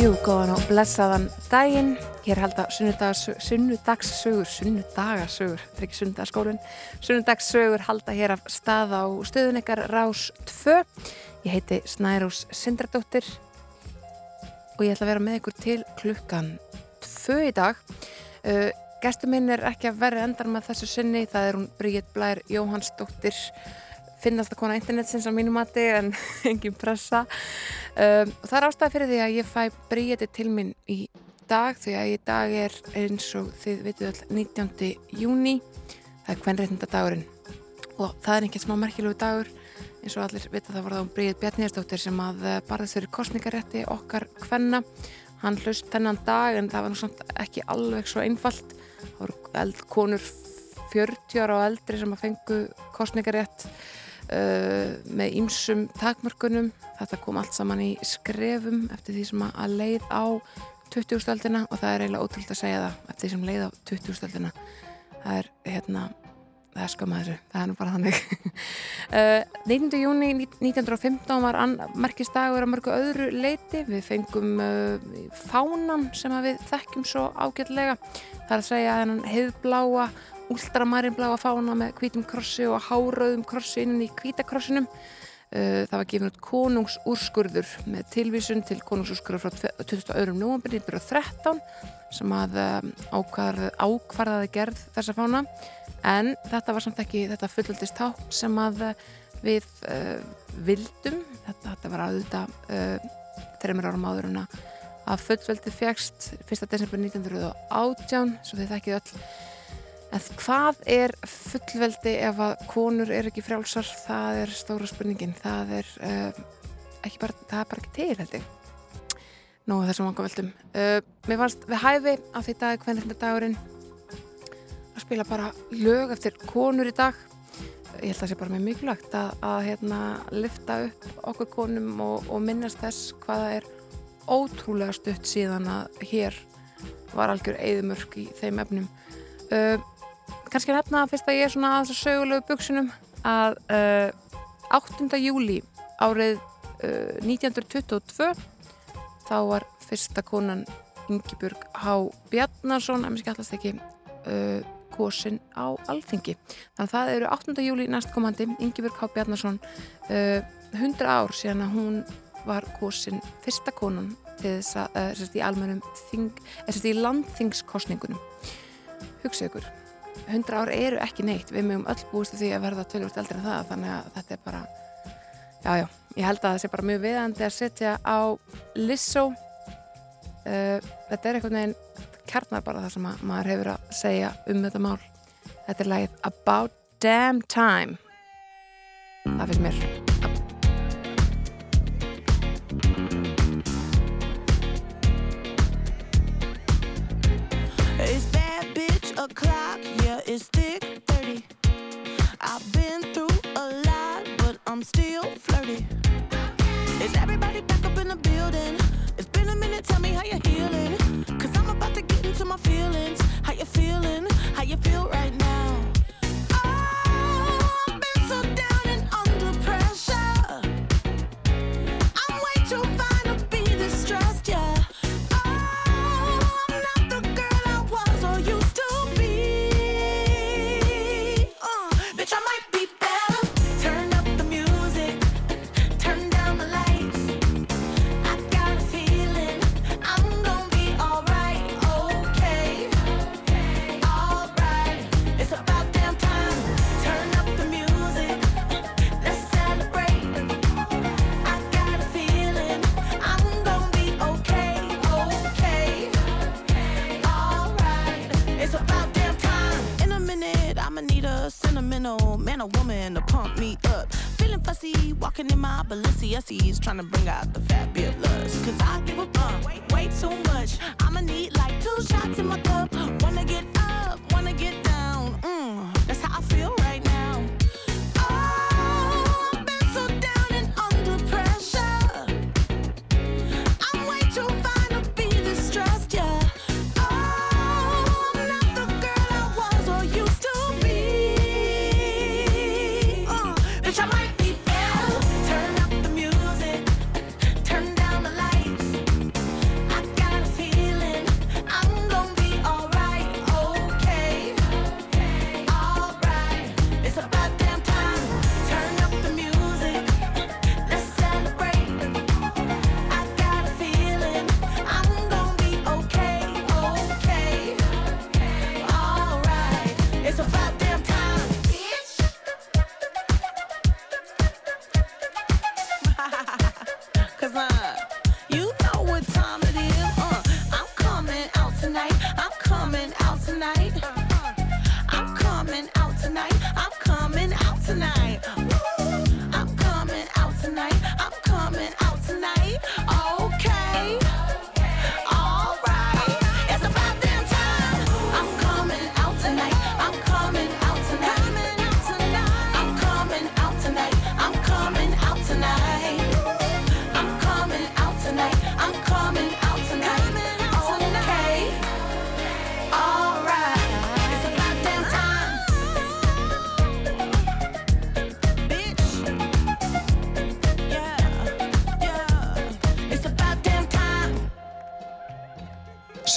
Jú, góðan og blessaðan daginn. Hér halda sunnudagssögur, sunnudagarsögur, þetta er ekki sunnudagaskólinn, sunnudagssögur halda hér af stað á stöðunikar Rás 2. Ég heiti Snærós Sindradóttir og ég ætla að vera með ykkur til klukkan 2 í dag. Uh, Gestur minn er ekki að vera endar með þessu sinni, það er hún Bríett Blær Jóhannsdóttir finnast að kona internetsins á mínu mati en engin pressa. Um, og það er ástæði fyrir því að ég fæ bríði til minn í dag því að í dag er eins og þið veitu all 19. júni það er hvernreitnda dagurinn og það er einhvern smá merkjulegu dagur. Eins og allir vita það var þá Bríðið Bjarníðarsdóttir sem að eh, barðist fyrir kostningarétti okkar hvenna hann hlaust þennan dag en það var samt ekki alveg svo einfalt. Það voru konur 40 ára og eldri sem að fengu kostningarétt uh, með ýmsum takmörkunum. Þetta kom allt saman í skrefum eftir því sem að leið á 20-stöldina og það er eiginlega ótrúld að segja það eftir því sem leið á 20-stöldina það er hérna það er þessu, það er nú bara þannig. Uh, 19. júni 1915 var merkist dagur að mörgu öðru leiti, við fengum uh, fánan sem við þekkjum svo ágætlega, það er að segja að hennan hefðbláa ultramarinbláa fána með hvítum krossi og hárauðum krossi innan í hvítakrossinum. Uh, það var gefin út konungsúrskurður með tilvísun til konungsúrskurður frá 22. november 1913 sem að um, ákvarðaði gerð þessa fána en þetta var samt ekki þetta fullöldist ták sem að uh, við uh, vildum þetta, þetta var auðvitað uh, þreymir árum áður en að fullveldi fegst 1. desember 1918 svo þið þekkið öll En hvað er fullveldi ef að konur er ekki frjálsar? Það er stóra spurningin. Það er, uh, bara, það er bara ekki til, ég. Nú, þessum vanga veldum. Uh, mér fannst við hæfi á því dag, hvernig þetta dagurinn, að spila bara lög eftir konur í dag. Ég held að það sé bara mjög mikilvægt að, að hérna, lifta upp okkur konum og, og minnast þess hvaða er ótrúlega stutt síðan að hér var algjör eðumörk í þeim efnum. Uh, kannski nefna fyrst að ég er svona að þessu sögulegu buksunum að uh, 8. júli árið uh, 1922 þá var fyrsta konan Yngibjörg H. Bjarnarsson en mér skallast ekki uh, kosin á alþingi þannig að það eru 8. júli næstkomandi Yngibjörg H. Bjarnarsson 100 uh, ár síðan að hún var kosin fyrsta konan til þess að, uh, sérst í almennum þing, sérst í landþingskostningunum hugsa ykkur 100 ár eru ekki neitt. Við mögum öll búist því að verða tölvöld eldri en það þannig að þetta er bara jájá, já, ég held að það sé bara mjög viðandi að setja á Lissó uh, þetta er einhvern veginn kjarnar bara það sem maður hefur að segja um þetta mál. Þetta er lagið About Damn Time. Það finnst mér. O'clock, it's thick 30. I've been through a lot, but I'm still flirty. Is everybody back up in the building? It's been a minute, tell me how you're healing. Cause I'm about to get into my feelings. How you feeling? How you feel right Balenciennes, trying to bring out the lust. Cause I give a fuck way, way too much. I'ma need like two shots in my cup. Wanna get up, wanna get down.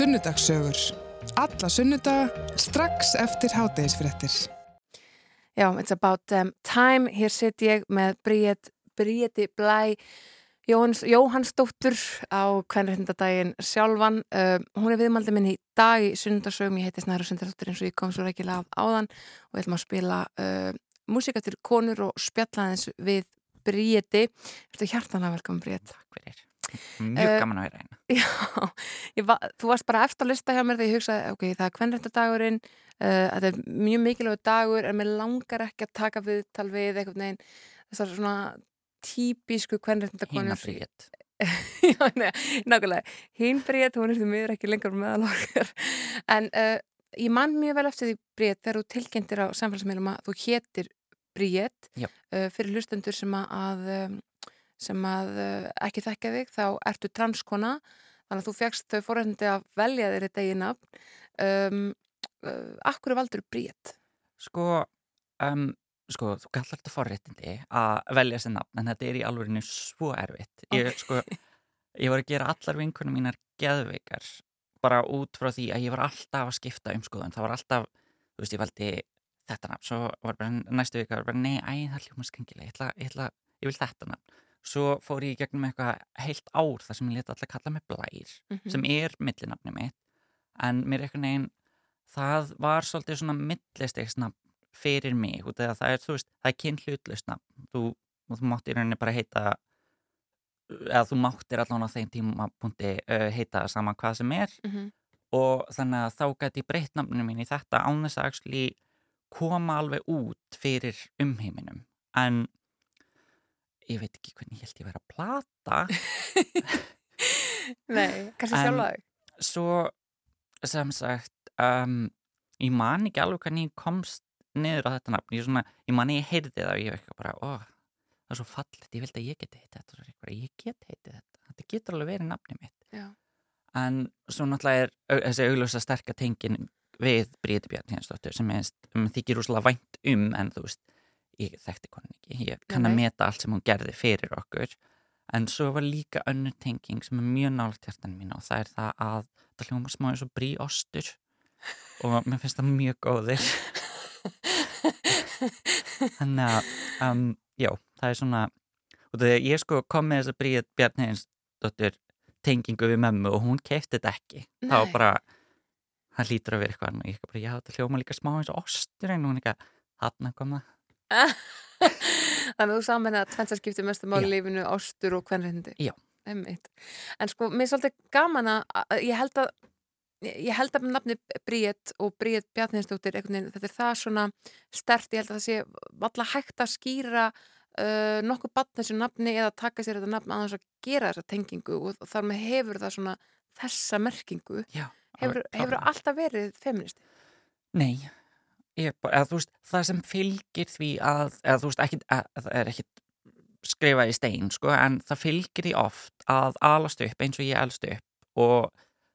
Sunnudagssögur. Alla sunnudaga strax eftir hátegisfrettir. Já, it's about um, time. Hér sitt ég með Bríeti Blæ Jóhannsdóttur á kvennreitndadaginn sjálfan. Uh, hún er viðmaldið minn í dag í sunnudagsögum. Ég heiti Snæru Sundarsdóttur eins og ég kom svo rækilega af áðan og við ætlum að spila uh, músika til konur og spjallaðins við Bríeti. Þetta er hjartanlega velkominn Bríeti. Takk fyrir. Mjög uh, gaman að vera hérna. Já, va þú varst bara eftir að lista hjá mér þegar ég hugsaði, ok, það er kvennrættadagurinn, uh, þetta er mjög mikilvægur dagur en mér langar ekki að taka viðtal við eitthvað neginn, þessar svona típisku kvennrættadakonur. Hínabríðet. Já, nákvæmlega. Hínbríðet, hún er því miður ekki lengur meðal okkar. En uh, ég man mjög vel eftir því bríðet þegar þú tilkynntir á samfélagsmiðlum að þú héttir bríðet fyrir hlustendur sem að um, sem að uh, ekki þekkja þig, þá ertu transkona, þannig að þú fegst þau fórhændi að velja þér þetta í nafn. Um, uh, akkur er valdur bríðt? Sko, um, sko, þú kallar þetta fórhættindi að velja þessi nafn, en þetta er í alveginu svo erfitt. Ég, okay. sko, ég var að gera allar vinkunum mínar geðveikar, bara út frá því að ég var alltaf að skipta um skoðun. Það var alltaf, þú veist, ég valdi þetta nafn, svo var bara næstu vika, var bara, nei, æ, það hljóma skengilega, ég ég vil þetta nafn svo fór ég í gegnum eitthvað heilt ár þar sem ég leti alltaf kalla mig Blær mm -hmm. sem er millinafni mitt en mér eitthvað neginn það var svolítið svona millistegsnafn fyrir mig út af það er, þú veist, það er kyn hlutlausnafn þú, þú mátt í rauninni bara heita eða þú máttir allan á þeim tímapunkti uh, heita sama hvað sem er mm -hmm. og þannig að þá gæti breytt nafninu mín í þetta án þess að koma alveg út fyrir umheiminum en ég veit ekki hvernig ég held ég verið að plata. Nei, kannski sjálf að Svo sem sagt um, ég man ekki alveg hvernig ég komst niður á þetta nafn. Ég, svona, ég man ég heyrði það og ég veikka bara ó, það er svo fallit, ég vildi að ég geti heitið þetta. Ég get heitið þetta, þetta getur alveg verið nafni mitt. Já. en svo náttúrulega er þessi augljósa sterka tengin við Bríði Bjarni sem ég þykir úrslega vænt um en þú veist ég þekkti konin ekki, ég kann að meta allt sem hún gerði fyrir okkur. En svo var líka önnur tenging sem er mjög nált hjartan mín og það er það að það hljóma smá eins og brí ostur og mér finnst það mjög góðir. Þannig að um, já, það er svona og þegar ég sko kom með þess að bríð Bjarninsdóttir tengingu við mömmu og hún kefti þetta ekki. Nei. þá bara, það lítur að vera eitthvað og ég ekki bara, já, það hljóma líka smá eins og ostur en hún ekki að, hann kom það Þannig að þú saman að tvennsarskipti mestum á lífinu ástur og hvernrindi. Já. Einmitt. En sko, mér er svolítið gaman að ég held að ég held að nafni Bríett og Bríett Bjarninsdóttir, þetta er það svona stert, ég held að það sé valla hægt að skýra uh, nokkuð bann þessu nafni eða taka sér þetta nafn að þess að gera þessa tengingu og þar með hefur það svona þessa merkingu. Já. Hefur, hefur alltaf verið feministi? Nei, Ég, eða, veist, það sem fylgir því að, eða, veist, ekki, að, það er ekki skrifa í stein sko, en það fylgir því oft að alast upp eins og ég elst upp og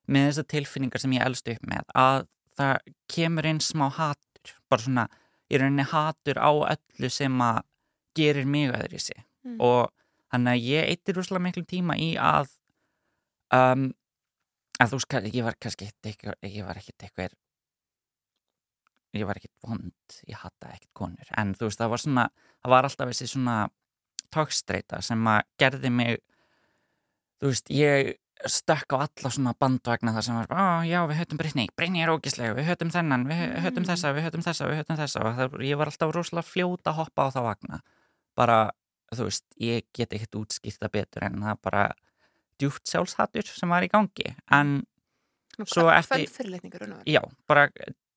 með þessar tilfinningar sem ég elst upp með að það kemur inn smá hatur bara svona, ég er einni hatur á öllu sem að gerir mig öðru í sig mm. og þannig að ég eittir úrslega miklu tíma í að um, að þú veist, ég var kannski ég var ekkert eitthvað ég var ekkert vond, ég hatta ekkert konur. En þú veist það var svona það var alltaf þessi svona tókstreita sem að gerði mig þú veist ég stökk á alla svona bandvagna þar sem var ó já við höfum Brynni, Brynni er ógíslega við höfum þennan, við höfum mm. þessa, við höfum þessa við höfum þessa. Og það, ég var alltaf rosalega fljóta að hoppa á það vagna. Bara þú veist, ég get ekkert útskýrta betur en það bara djúft sjálfshattur sem var í gangi. En Nú, svo eftir já, bara,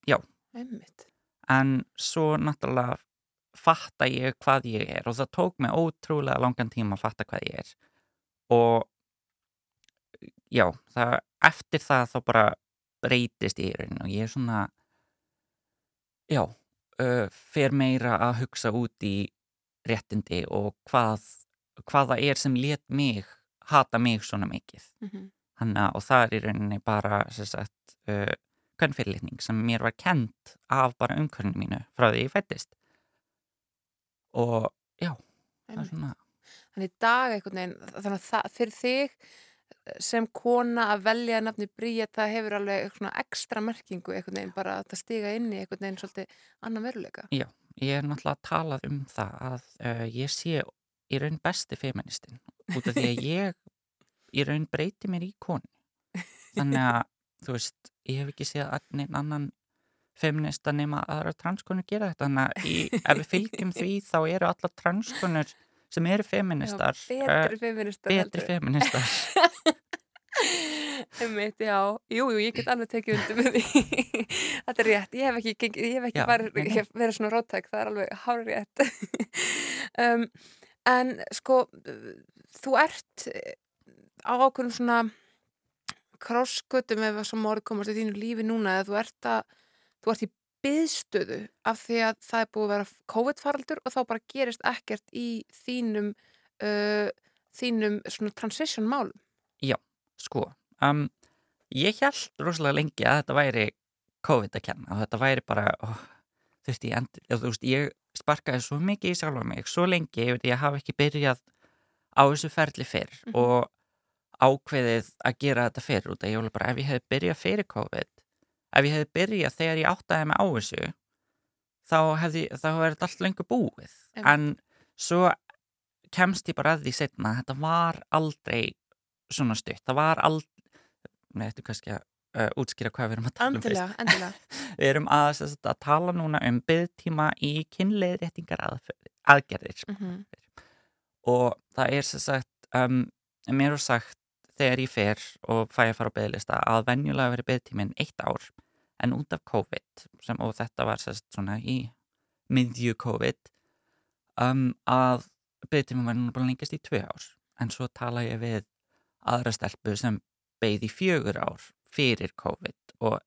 já. Einmitt. En svo náttúrulega fatta ég hvað ég er og það tók mig ótrúlega langan tíma að fatta hvað ég er og já, það, eftir það þá bara breytist ég í rauninu og ég er svona já, uh, fer meira að hugsa út í réttindi og hvað hvaða er sem let mig hata mig svona mikið mm -hmm. Hanna, og það er í rauninni bara sagt, uh, kvennfyrirlitning sem mér var kent af bara umkörnum mínu frá því ég fættist og já það er svona Þannig dag eitthvað þannig að það, fyrir þig sem kona að velja nafni Bríett, það hefur alveg eitthvað svona ekstra merkingu einhvern veginn, bara að það stiga inn í einhvern veginn svolítið annan veruleika. Já, ég er náttúrulega að talað um það að uh, ég sé í raun besti feministin út af því að ég í raun breyti mér í koni. Þannig að, þú veist, ég hef ekki séð annin annan feminista nema aðra transkonur gera þetta. Þannig að í, ef við fylgjum því þá eru alla transkonur sem eru feministar Já, betri feministar. uh, betri feministar. Einmitt, já, jú, jú, ég get alveg tekið undir með því þetta er rétt, ég hef ekki, ég hef ekki Já, ég hef verið svona róttæk, það er alveg hár rétt um, en sko þú ert eh, á ákveðum svona krossgötum ef sem orð komast í þínu lífi núna eða þú ert að, þú ert í byðstöðu af því að það er búið að vera COVID-faraldur og þá bara gerist ekkert í þínum uh, þínum svona transition málum Sko, um, ég held rosalega lengi að þetta væri COVID að kenna og þetta væri bara, oh, veist, ég, endi, þú veist, ég sparkaði svo mikið í sjálfa mig, svo lengi því að ég hafa ekki byrjað á þessu ferli fyrr Mhm. og ákveðið að gera þetta fyrr út að ég var bara, ef ég hefði byrjað fyrir COVID, ef ég hefði byrjað þegar ég áttaði mig á þessu, þá hefði, þá hefði þetta allt lengur búið, Einmitt. en svo kemst ég bara að því setna, þetta var aldrei svona stutt, það var aldrei, nei, þetta kannski að uh, útskýra hvað við erum að tala um fyrst. endilega, endilega Við erum að, sagt, að tala núna um byggtíma í kynleiðréttingar aðgerðir mm og það er sem sagt, um, mér er sagt þegar ég fer og fæ að fara á byggðlista að venjulega veri byggtíminn eitt ár en út af COVID sem, og þetta var sagt svona í miðju COVID um, að byggtíminn var núna bara lengast í tvö ár en svo tala ég við aðra stelpu sem beigði í fjögur ár fyrir COVID og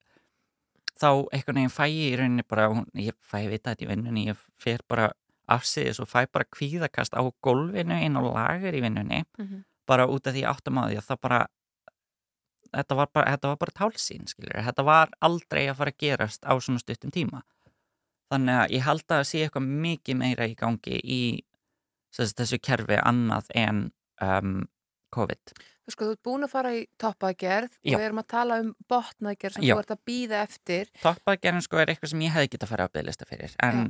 þá einhvern veginn fæ ég í rauninni bara, ég fæ vita þetta í vinnunni, ég fer bara afsýðis og fæ bara kvíðakast á gólfinu inn á lager í vinnunni -hmm. Bara út af því áttum á því að það bara þetta var bara, þetta var bara tálsýn skilur, þetta var aldrei að fara að gerast á svona stuttum tíma þannig að ég held að það sé eitthvað mikið meira í gangi í sagt, þessu kerfi annað en um, COVID Þú sko, þú ert búin að fara í toppaðgerð og Já. við erum að tala um botnaðgerð sem Já. þú ert að býða eftir Toppagerðin sko er eitthvað sem ég hefði getað að fara á bygglista fyrir en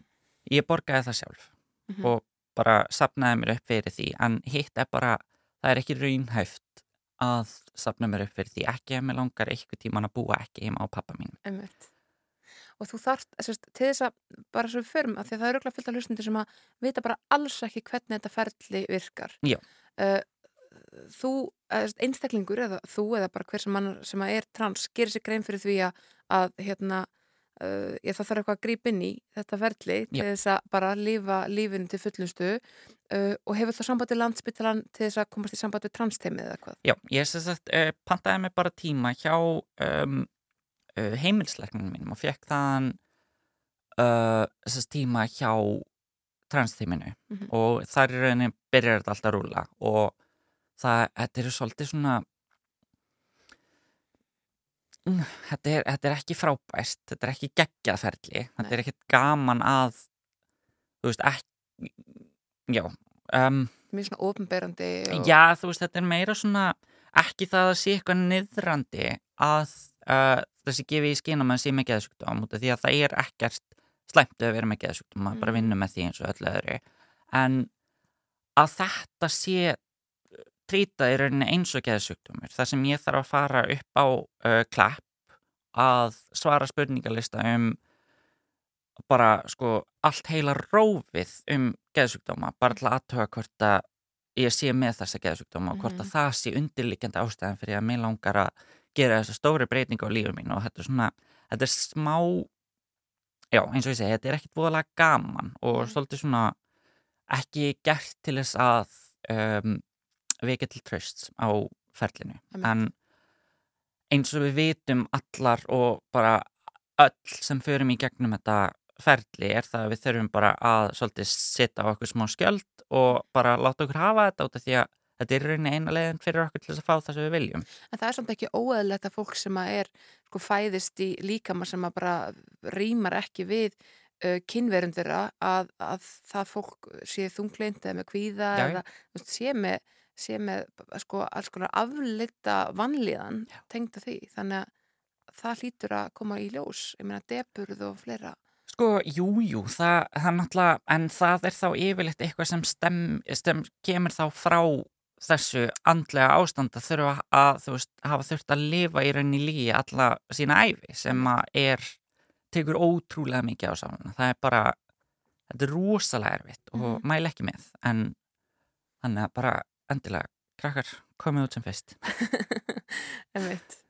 ég borgaði það sjálf Mhm. og bara sapnaði mér upp fyrir því en hitt er bara, það er ekki raunhæft að sapna mér upp fyrir því ekki ef mér langar eitthvað tíman að búa ekki heima á pappa mín Einmitt. Og þú þarft, sérst, til þess að bara svo förum, af því að það eru örugglega fullt af hlustundir sem að vita bara alls ekki hvernig þetta ferli virkar. Uh, þú, sérst, einstaklingur eða þú eða bara hver sem, mann, sem að er trans gerir sér grein fyrir því að, að hérna, uh, ég, þarf eitthvað að grípa inn í þetta ferli til Já. þess að bara lifa lífinu til fullustu uh, og hefur það samband við landsbyttalan til þess að komast í samband við transteimið eða hvað? Já, ég sem sagt uh, pantaði mig bara tíma hjá um, uh, heimilsleiknum mínum og fekk þaðan uh, þess tíma hjá transteiminu Mhm. og þar í rauninni byrjar þetta alltaf að rúla og það, þetta eru svolítið svona Mm, þetta er, þetta er ekki frábært þetta er ekki geggjaðferðli þetta er ekkert gaman að þú veist, ekki já, um, Mjög svona ofnberandi og... Já, þú veist, þetta er meira svona ekki það að sé eitthvað niðrandi að uh, þessi gefi í skinn að maður sé með geðsjúkdóm því að það er ekkert slæmt að vera með geðsjúkdóm, maður bara Mhm. vinnur með því eins og öllu öðru en að þetta sé trýtað í rauninni eins og geðsjúkdómur þar sem ég þarf að fara upp á uh, klapp að svara spurningalista um bara sko allt heila rófið um geðsjúkdóma bara til að aðtöga hvort að ég sé með þessa geðsjúkdóma og hvort að Mhm. það sé undirliggjandi ástæðan fyrir að mér langar að gera þessa stóri breytingu á lífið mín og þetta er svona, þetta er smá já, eins og ég segi, þetta er ekkit voðalega gaman og Mhm. svolítið svona ekki gert til þess að um, vekja til trösts á ferlinu Einmitt. en eins og við vitum allar og bara öll sem förum í gegnum þetta ferli er það að við þurfum bara að svolítið setja á okkur smá skjöld og bara láta okkur hafa þetta út af því að þetta er rauninni eina leiðin fyrir okkur til þess að fá það sem við viljum. En það er samt ekki óeðlegt að fólk sem að er sko fæðist í líkama sem að bara rýmar ekki við uh, kynverum þeirra að, að það fólk sé þungleint eða með kvíða Já, eða sé með, sé með sko, alls konar afleita vanlíðan Já. tengda því þannig að það hlýtur að koma í ljós ég meina deburð og fleira Sko, jú, jú, það, það náttúrulega, en það er þá yfirleitt eitthvað sem stem, stem, kemur þá frá þessu andlega ástand að þurfa að, þú veist, hafa þurft að lifa í rauninni lígi alla sína æfi sem að er, tekur ótrúlega mikið á sáluna. Það er bara, þetta er rosalega erfitt og Mhm. mæla ekki með, en þannig að bara endilega, krakkar, komið út sem fyrst. Einmitt.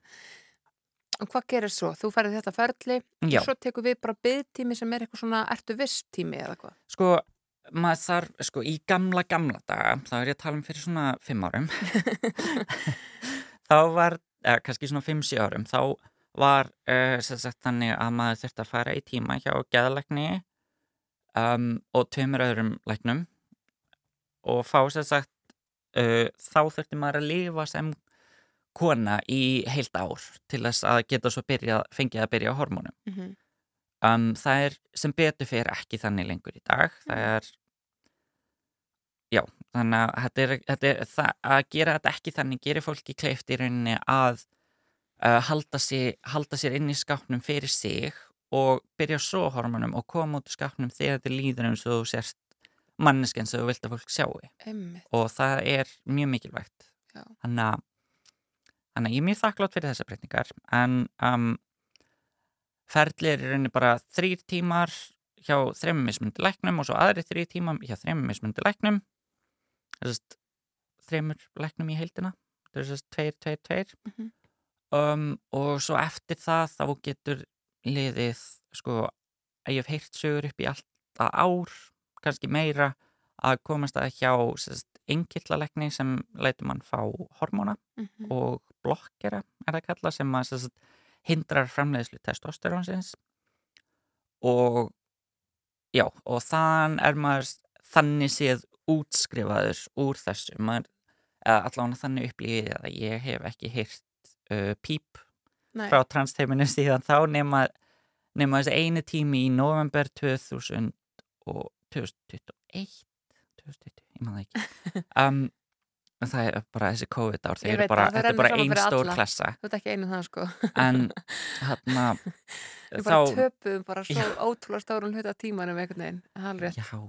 Og hvað gerir svo? Þú færði þetta ferli Já. og svo tekur við bara byggtími sem er eitthvað svona ertu viss tími eða hvað? Sko, maður þarf, sko, í gamla, gamla daga, þá er ég að tala um fyrir svona fimm árum, þá var, eða kannski svona fimm-sí árum, þá var uh, sem sagt þannig að maður þurfti að fara í tíma hjá geðalækni um, og tveimur öðrum læknum og fá sem sagt, uh, þá þurfti maður að lifa sem kona í heilt ár til þess að geta svo byrjað, fengið að byrja á hormónum. Mm -hmm. Um, það er sem betur fyrir ekki þannig lengur í dag. Það er, já, þannig að þetta er, þetta er, það, að gera þetta ekki þannig gerir fólki kleift í rauninni að uh, halda, sér, halda sér inn í skápnum fyrir sig og byrja svo á hormonum og koma út í skápnum þegar þetta líður eins og þú sérst manneskinn sem þú vilt að fólk sjáu Einmitt. og það er mjög mikilvægt. Þannig að, þannig að ég er mjög þakklátt fyrir þessar breytingar en um, ferli er rauninni bara þrýr tímar hjá þreimum mismundi læknum og svo aðri þrýr tímar hjá þreimum mismundi læknum þessast þreimur læknum í heildina þessast tveir, tveir, tveir Mhm. um, og svo eftir það þá getur liðið sko að ég hef heyrt sögur upp í alltaf ár kannski meira að komast að hjá engillalegni sem leitur mann fá hormóna Mhm. og blokkera er það kalla sem að sérst, hindrar framleiðslu testosterónsins og já, og þann er maður þannig séð útskrifaður úr þessu maður, eða allavega þannig upplýðið að ég hef ekki heyrt uh, píp Nei. frá transteiminu síðan þá nema, nema þessi einu tími í november 2000 og 2021 2020, ég það ekki um, það er bara þessi COVID ár bara, þetta er bara saman ein fyrir stór alla. klassa Þú ert ekki einu það sko. en hérna Við bara töpuðum bara svo ótrúlega stórun hluta tímanum einhvern veginn. Halvrétt. já,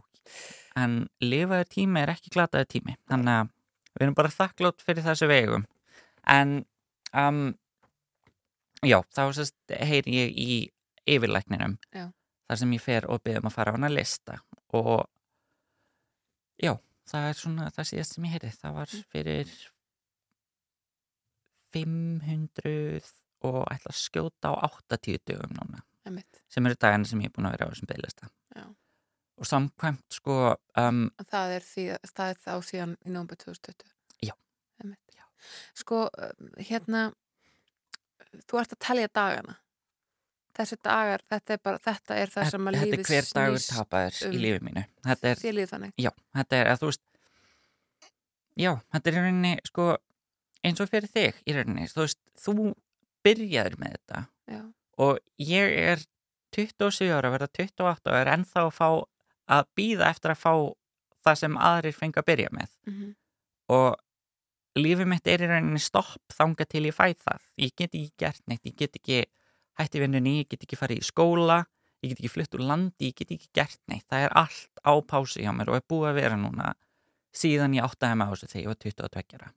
en lifaður tími er ekki glataður tími þannig að við erum bara þakklátt fyrir þessu vegum en um, já, þá heyri ég í yfirlækninum Já. þar sem ég fer og byrðum að fara á hana lista og já, það er svona það síðast sem ég heyri, það var fyrir 500 og ætla að skjóta á 80 dögum núna Einmitt. sem eru dagana sem ég er búin að vera á þessum bygglista Já. og samkvæmt sko um, Það er, því, það er þá síðan í nómbu 2020. Já. Einmitt. Sko, hérna, þú ert að telja dagana. Þessi dagar, þetta er bara, þetta er það sem að þetta lífið er hver dagur snýst tapaður um- í lífi mínu. Þetta er, Þér líður þannig. já, þetta er að þú veist já, þetta er í rauninni sko, eins og fyrir þig í rauninni, þú veist, þú byrjaður með þetta Já. og ég er 27 ára, verða 28 og er ennþá að fá að býða eftir að fá það sem aðrir fengi að byrja með. Mm og lífið mitt er í rauninni stopp þanga til ég fæ það. Ég get ekki gert neitt, ég get ekki hætti vinnunni, ég get ekki farið í skóla ég get ekki flutt úr landi, ég get ekki gert neitt það er allt á pásu hjá mér og er búið að vera núna síðan ég áttaði mig á þessu þegar ég var 22 ára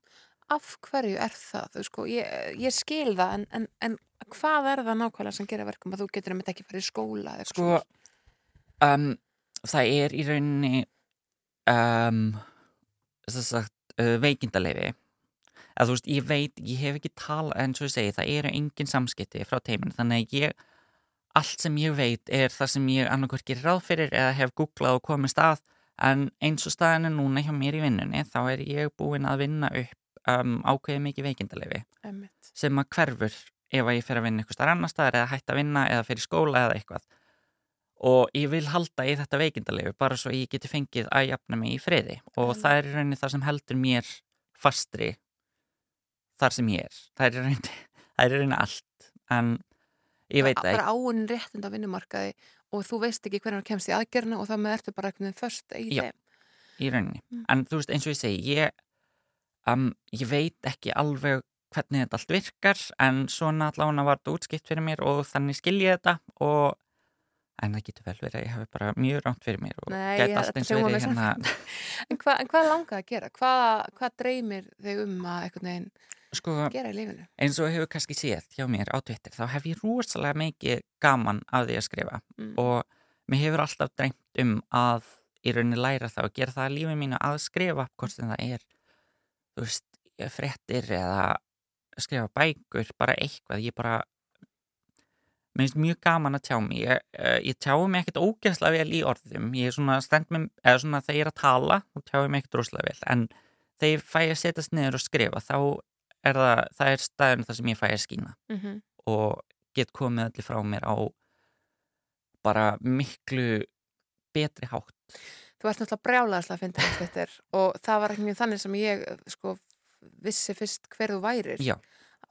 Af hverju er það? Þú sko, ég, ég skil það, en, en, en hvað er það nákvæmlega sem gerir verkum að þú getur einmitt ekki farið í skóla? Sko, um, það er í rauninni um, sagt uh, veikindaleifi að þú veist, ég veit, ég hef ekki tala en svo ég segi, það eru engin samskipti frá teiminu, þannig að ég allt sem ég veit er það sem ég annarkvært gerir ráð fyrir eða hef googlað og komið stað en eins og staðinu núna hjá mér í vinnunni þá er ég búin að vinna upp um, ákveðið mikið veikindaleifi Einmitt. sem að hverfur ef að ég fer að vinna eitthvað starf annar staðar eða hætt að vinna eða fyrir skóla eða eitthvað. Og ég vil halda í þetta veikindalegu bara svo ég geti fengið að jafna mig í friði. Og það er í rauninni það sem heldur mér fastri þar sem ég er það er rauninni allt en ég veit það bara áunin réttind á vinnumarkaði og þú veist ekki hvernig þú kemst í aðgerna og þá með ertu bara veginn först í Já. þeim. í rauninni. Mm. En þú veist, eins og ég segi, ég, um, ég veit ekki alveg hvernig þetta allt virkar, en svona allavega var þetta útskipt fyrir mér og þannig skil ég þetta og en það getur vel verið að ég hafi bara mjög rámt fyrir mér og ég- allt eins verið hérna, En, hva, hvað langaði að gera? Hvað, hvað dreymir þig um að einhvern veginn sko, gera í lífinu? eins og hefur kannski séð hjá mér á Twitter, þá hef ég rosalega mikið gaman af því að skrifa. Mm. og mér hefur alltaf dreymt um að í rauninni læra það og gera það að lífi mínu að skrifa hvort sem það er þú veist, fréttir eða skrifa bækur, bara eitthvað. Ég bara mér finnst mjög gaman að tjá mig. Ég, uh, ég tjái mig ekkert ógeðslega vel í orðum. Ég er svona stend með, eða svona þegar ég er að tala þá tjái mig ekkert rosalega vel. En þegar ég fæ að setjast niður og skrifa þá er það, það er staðurinn þar sem ég fæ að skína Mm -hmm. og get komið allir frá mér á bara miklu betri hátt Þú ert náttúrulega brjálaðislega að finna þetta og það var ekki mjög þannig sem ég sko vissi fyrst hver þú værir. Já,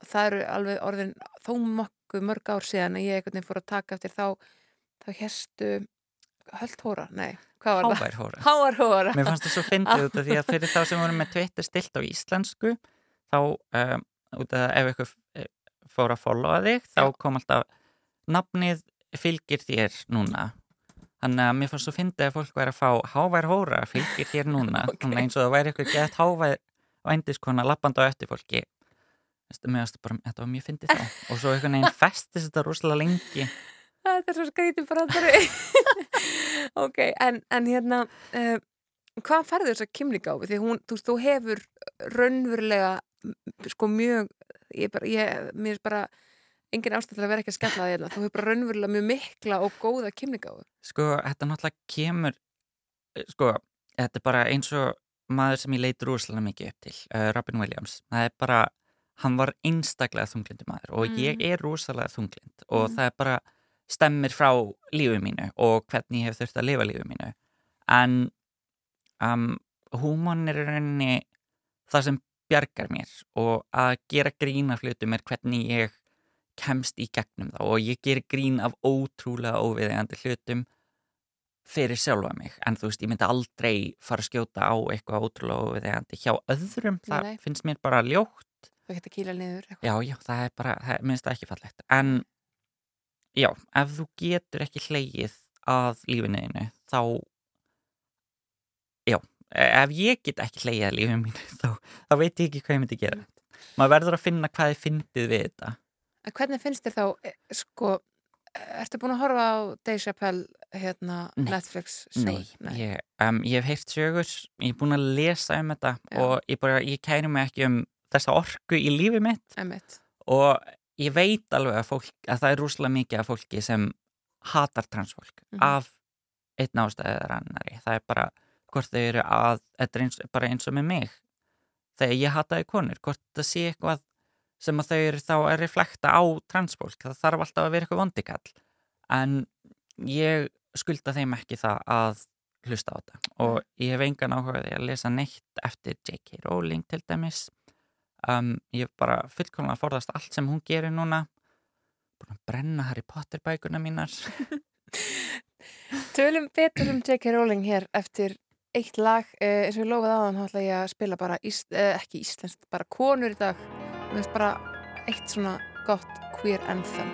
Það eru alveg orðin þó mokku mörg ár síðan að ég veginn fór að taka eftir þá þá hérstu höld hóra, nei, hvað var það? hávær hóra Háar hóra. Mér fannst það svo fyndið út af því að fyrir þá sem voru með Twitter stilt á íslensku þá um, ef eitthvað eh, fór að followa þig þá kom alltaf nafnið fylgir þér núna þannig að mér fannst svo fyndið að fólk væri að fá hávær hóra fylgir þér núna Ok. þannig eins og það væri eitthvað gett hávær vændiskona lappandi á eftir fólki bara, þetta var mjög fyndið þá og svo einhvern veginn festist þetta rosalega lengi Þetta er svo skrítið brandari. ok, en, en hérna, uh, hvað færðu þess að kymlingáfi? Því hún, þú þú hefur raunverulega, sko mjög, ég bara, ég, mér er bara engin ástæð til að vera ekki að skella það hérna. Þú hefur bara raunverulega mjög mikla og góða kymlingáfi. Sko, þetta náttúrulega kemur eh, sko, þetta er bara eins og maður sem ég leit rosalega mikið upp til uh, Robin Williams, það er bara hann var einstaklega þunglindu maður og ég Mhm. er rosalega þunglind og Mhm. það er bara stemmir frá lífið mínu og hvernig ég hef þurft að lifa lífið mínu en um, húmon er rauninni það sem bjargar mér og að gera grín af hlutum er hvernig ég kemst í gegnum það og ég ger grín af ótrúlega óviðegandi hlutum fyrir sjálfa mig en þú veist, ég myndi aldrei fara að skjóta á eitthvað ótrúlega óviðegandi hjá öðrum, það Nei. finnst mér bara ljótt Það geta kýla niður. eitthvað. já, já, það er bara, það minnst það ekki fallegt en já, ef þú getur ekki hleyið að lífinu einu, þá já, ef ég get ekki hleyið að lífinu mínu, þá, þá veit ég ekki hvað ég myndi gera maður verður að finna hvað þið fyndið við þetta En hvernig finnst þér þá, eh, sko, ertu búin að horfa á Dave Chappelle, hérna, Nei. Netflix Nei, show? Ég, um, ég hef heyrt sögur, ég er búin að lesa um þetta Já. og ég, bara, ég kæri mig ekki um þessa orku í lífi mitt Einmitt. og ég veit alveg að, fólk, að það er rúslega mikið af fólki sem hatar transfólk Mhm. af einn ástæðið annari. Það er bara hvort þau eru að, þetta er eins, bara eins og með mig. Þegar ég hataði konur, hvort það sé eitthvað sem að þau eru þá að reflekta á transfólk, það þarf alltaf að vera eitthvað vondikall. En ég skulda þeim ekki það að hlusta á þetta. Og ég hef engan áhugaði að lesa neitt eftir J.K. Rowling til dæmis. Um, ég hef bara fullkomlega forðast allt sem hún gerir núna. Búin að brenna Harry Potter bækuna mínar. Tölum betur um J.K. Rowling hér eftir eitt lag, uh, eins og ég lofaði aðan þá ætla ég að spila bara, ís, uh, ekki íslenskt, bara konur í dag og þess bara eitt svona gott queer anthem.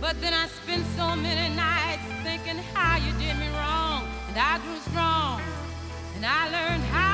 But then I spent so many nights thinking how you did me wrong. And I grew strong. And I learned how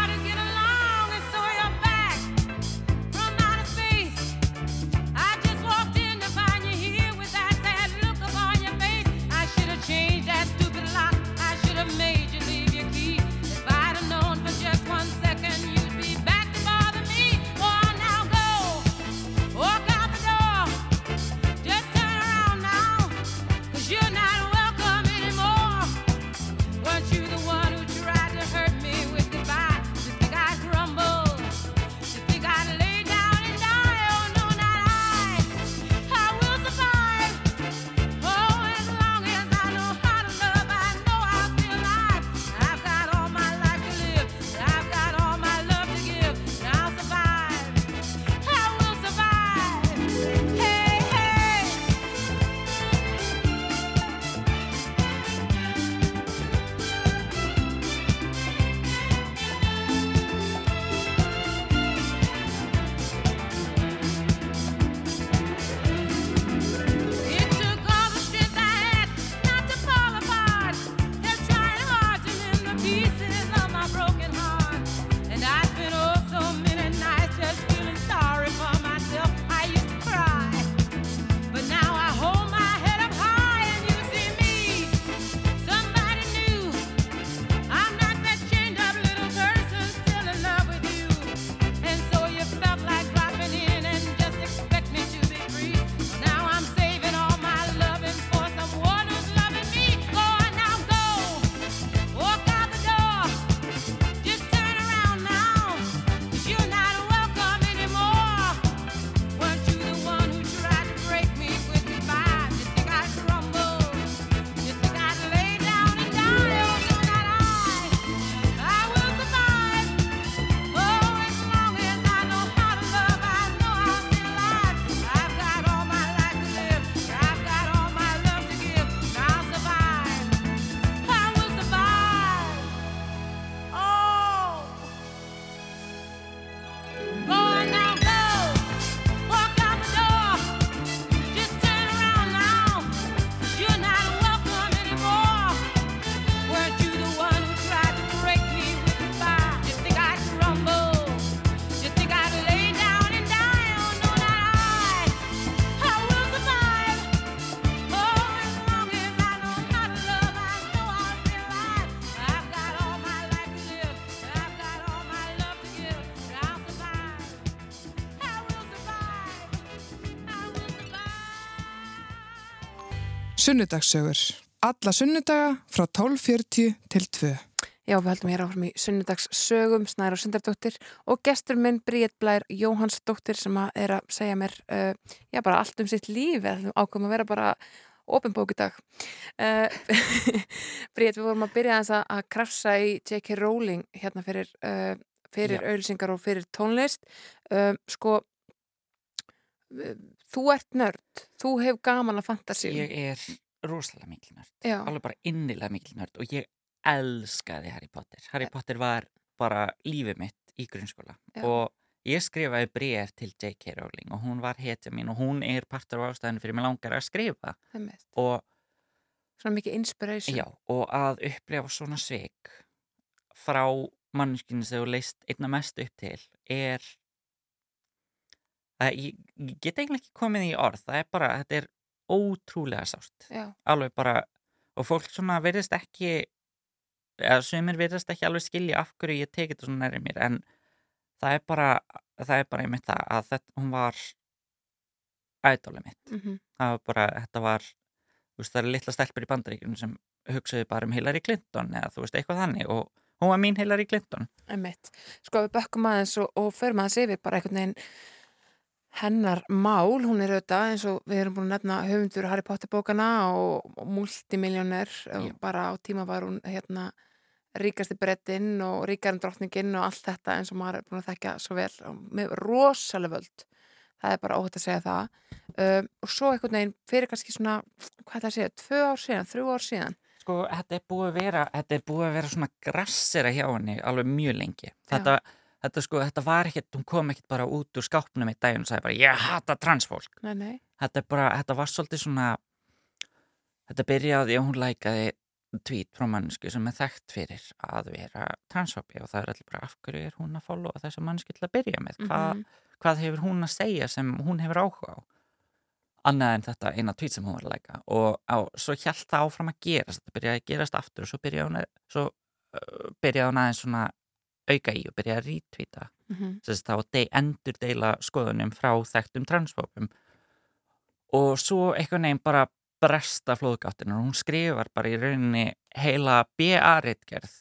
Sunnudagssögur. Alla sunnudaga frá 12.40 til 2. Já, við höldum hér áfram í sunnudags sögum, Snæra og Sindardóttir og gestur minn Bríett Blær Jóhannsdóttir sem að er að segja mér uh, já, bara allt um sitt líf eða ákveðum að vera bara ofinbók í dag. Uh, Bríett, við vorum að byrja aðeins að, að krafsa í J.K. Rowling hérna fyrir, uh, fyrir Já. auðlýsingar og fyrir tónlist. Uh, sko, uh, þú ert nörd, þú hefur gaman að fantasíum. Ég er rosalega mikil nörd. Já, Alveg bara innilega mikil nörd og ég elskaði Harry Potter. Harry Potter var bara lífið mitt í grunnskóla Já. og ég skrifaði bref til J.K. Rowling og hún var hetja mín og hún er partur af ástæðinu fyrir mig langar að skrifa það mitt. og Svona mikið inspiration. Já, og að upplefa svona sveik frá mannskinu sem þú leist einna mest upp til er að ég, ég get eiginlega ekki komið í orð það er bara, þetta er ótrúlega sást Já, alveg bara, og fólk svona verðist ekki eða sumir verðist ekki alveg skilja af hverju ég tekið þetta svona næri mér en það er bara það er bara einmitt það að þetta, hún var ædóli mitt. Mhm, það var bara, þetta var þú veist, það eru litla stelpur í bandaríkjunum sem hugsaðu bara um Hillary Clinton eða þú veist, eitthvað þannig og hún var mín Hillary Clinton. Einmitt. Sko við bökkum aðeins og, og förum aðeins yfir bara einhvern veginn hennar mál, hún er auðvitað eins og við erum búin að nefna höfundur Harry Potter bókana og, og multimiljóner Já. bara á tíma var hún hérna ríkasti brettinn og ríkarinn drottninginn og allt þetta eins og maður er búin að þekka svo vel með rosalega völd. Það er bara óhætt að segja það. Um, og svo einhvern veginn fyrir kannski svona hvað það segja, tvö ár síðan, þrjú ár síðan. Sko, þetta er búið að vera þetta er búið að vera svona grassera hjá henni alveg mjög lengi. Þetta, þetta, sko, þetta var ekkert, hún kom ekkert bara út úr skápnum í daginn og sagði bara, ég hata transfólk. Nei, nei, þetta er bara, þetta var svolítið svona þetta byrjaði og hún lækaði tvít frá mannsku sem er þekkt fyrir að vera transfobi og það er allir bara af hverju er hún að followa þessa mannsku til að byrja með? Hva, Mhm. hvað hefur hún að segja sem hún hefur áhuga á? Annað en þetta eina tvít sem hún var að læka og á, svo hjælt það áfram að gerast þetta byrjaði að gerast aftur og svo byrjaði hún, að, svo, uh, byrjaði hún aðeins svona auka í og byrjaði að rítvíta mhm, þess að þá endur deila skoðunum frá þekktum transfópum og svo eitthvað neginn bara bresta flóðgáttin og hún skrifar bara í rauninni heila BA-ritgerð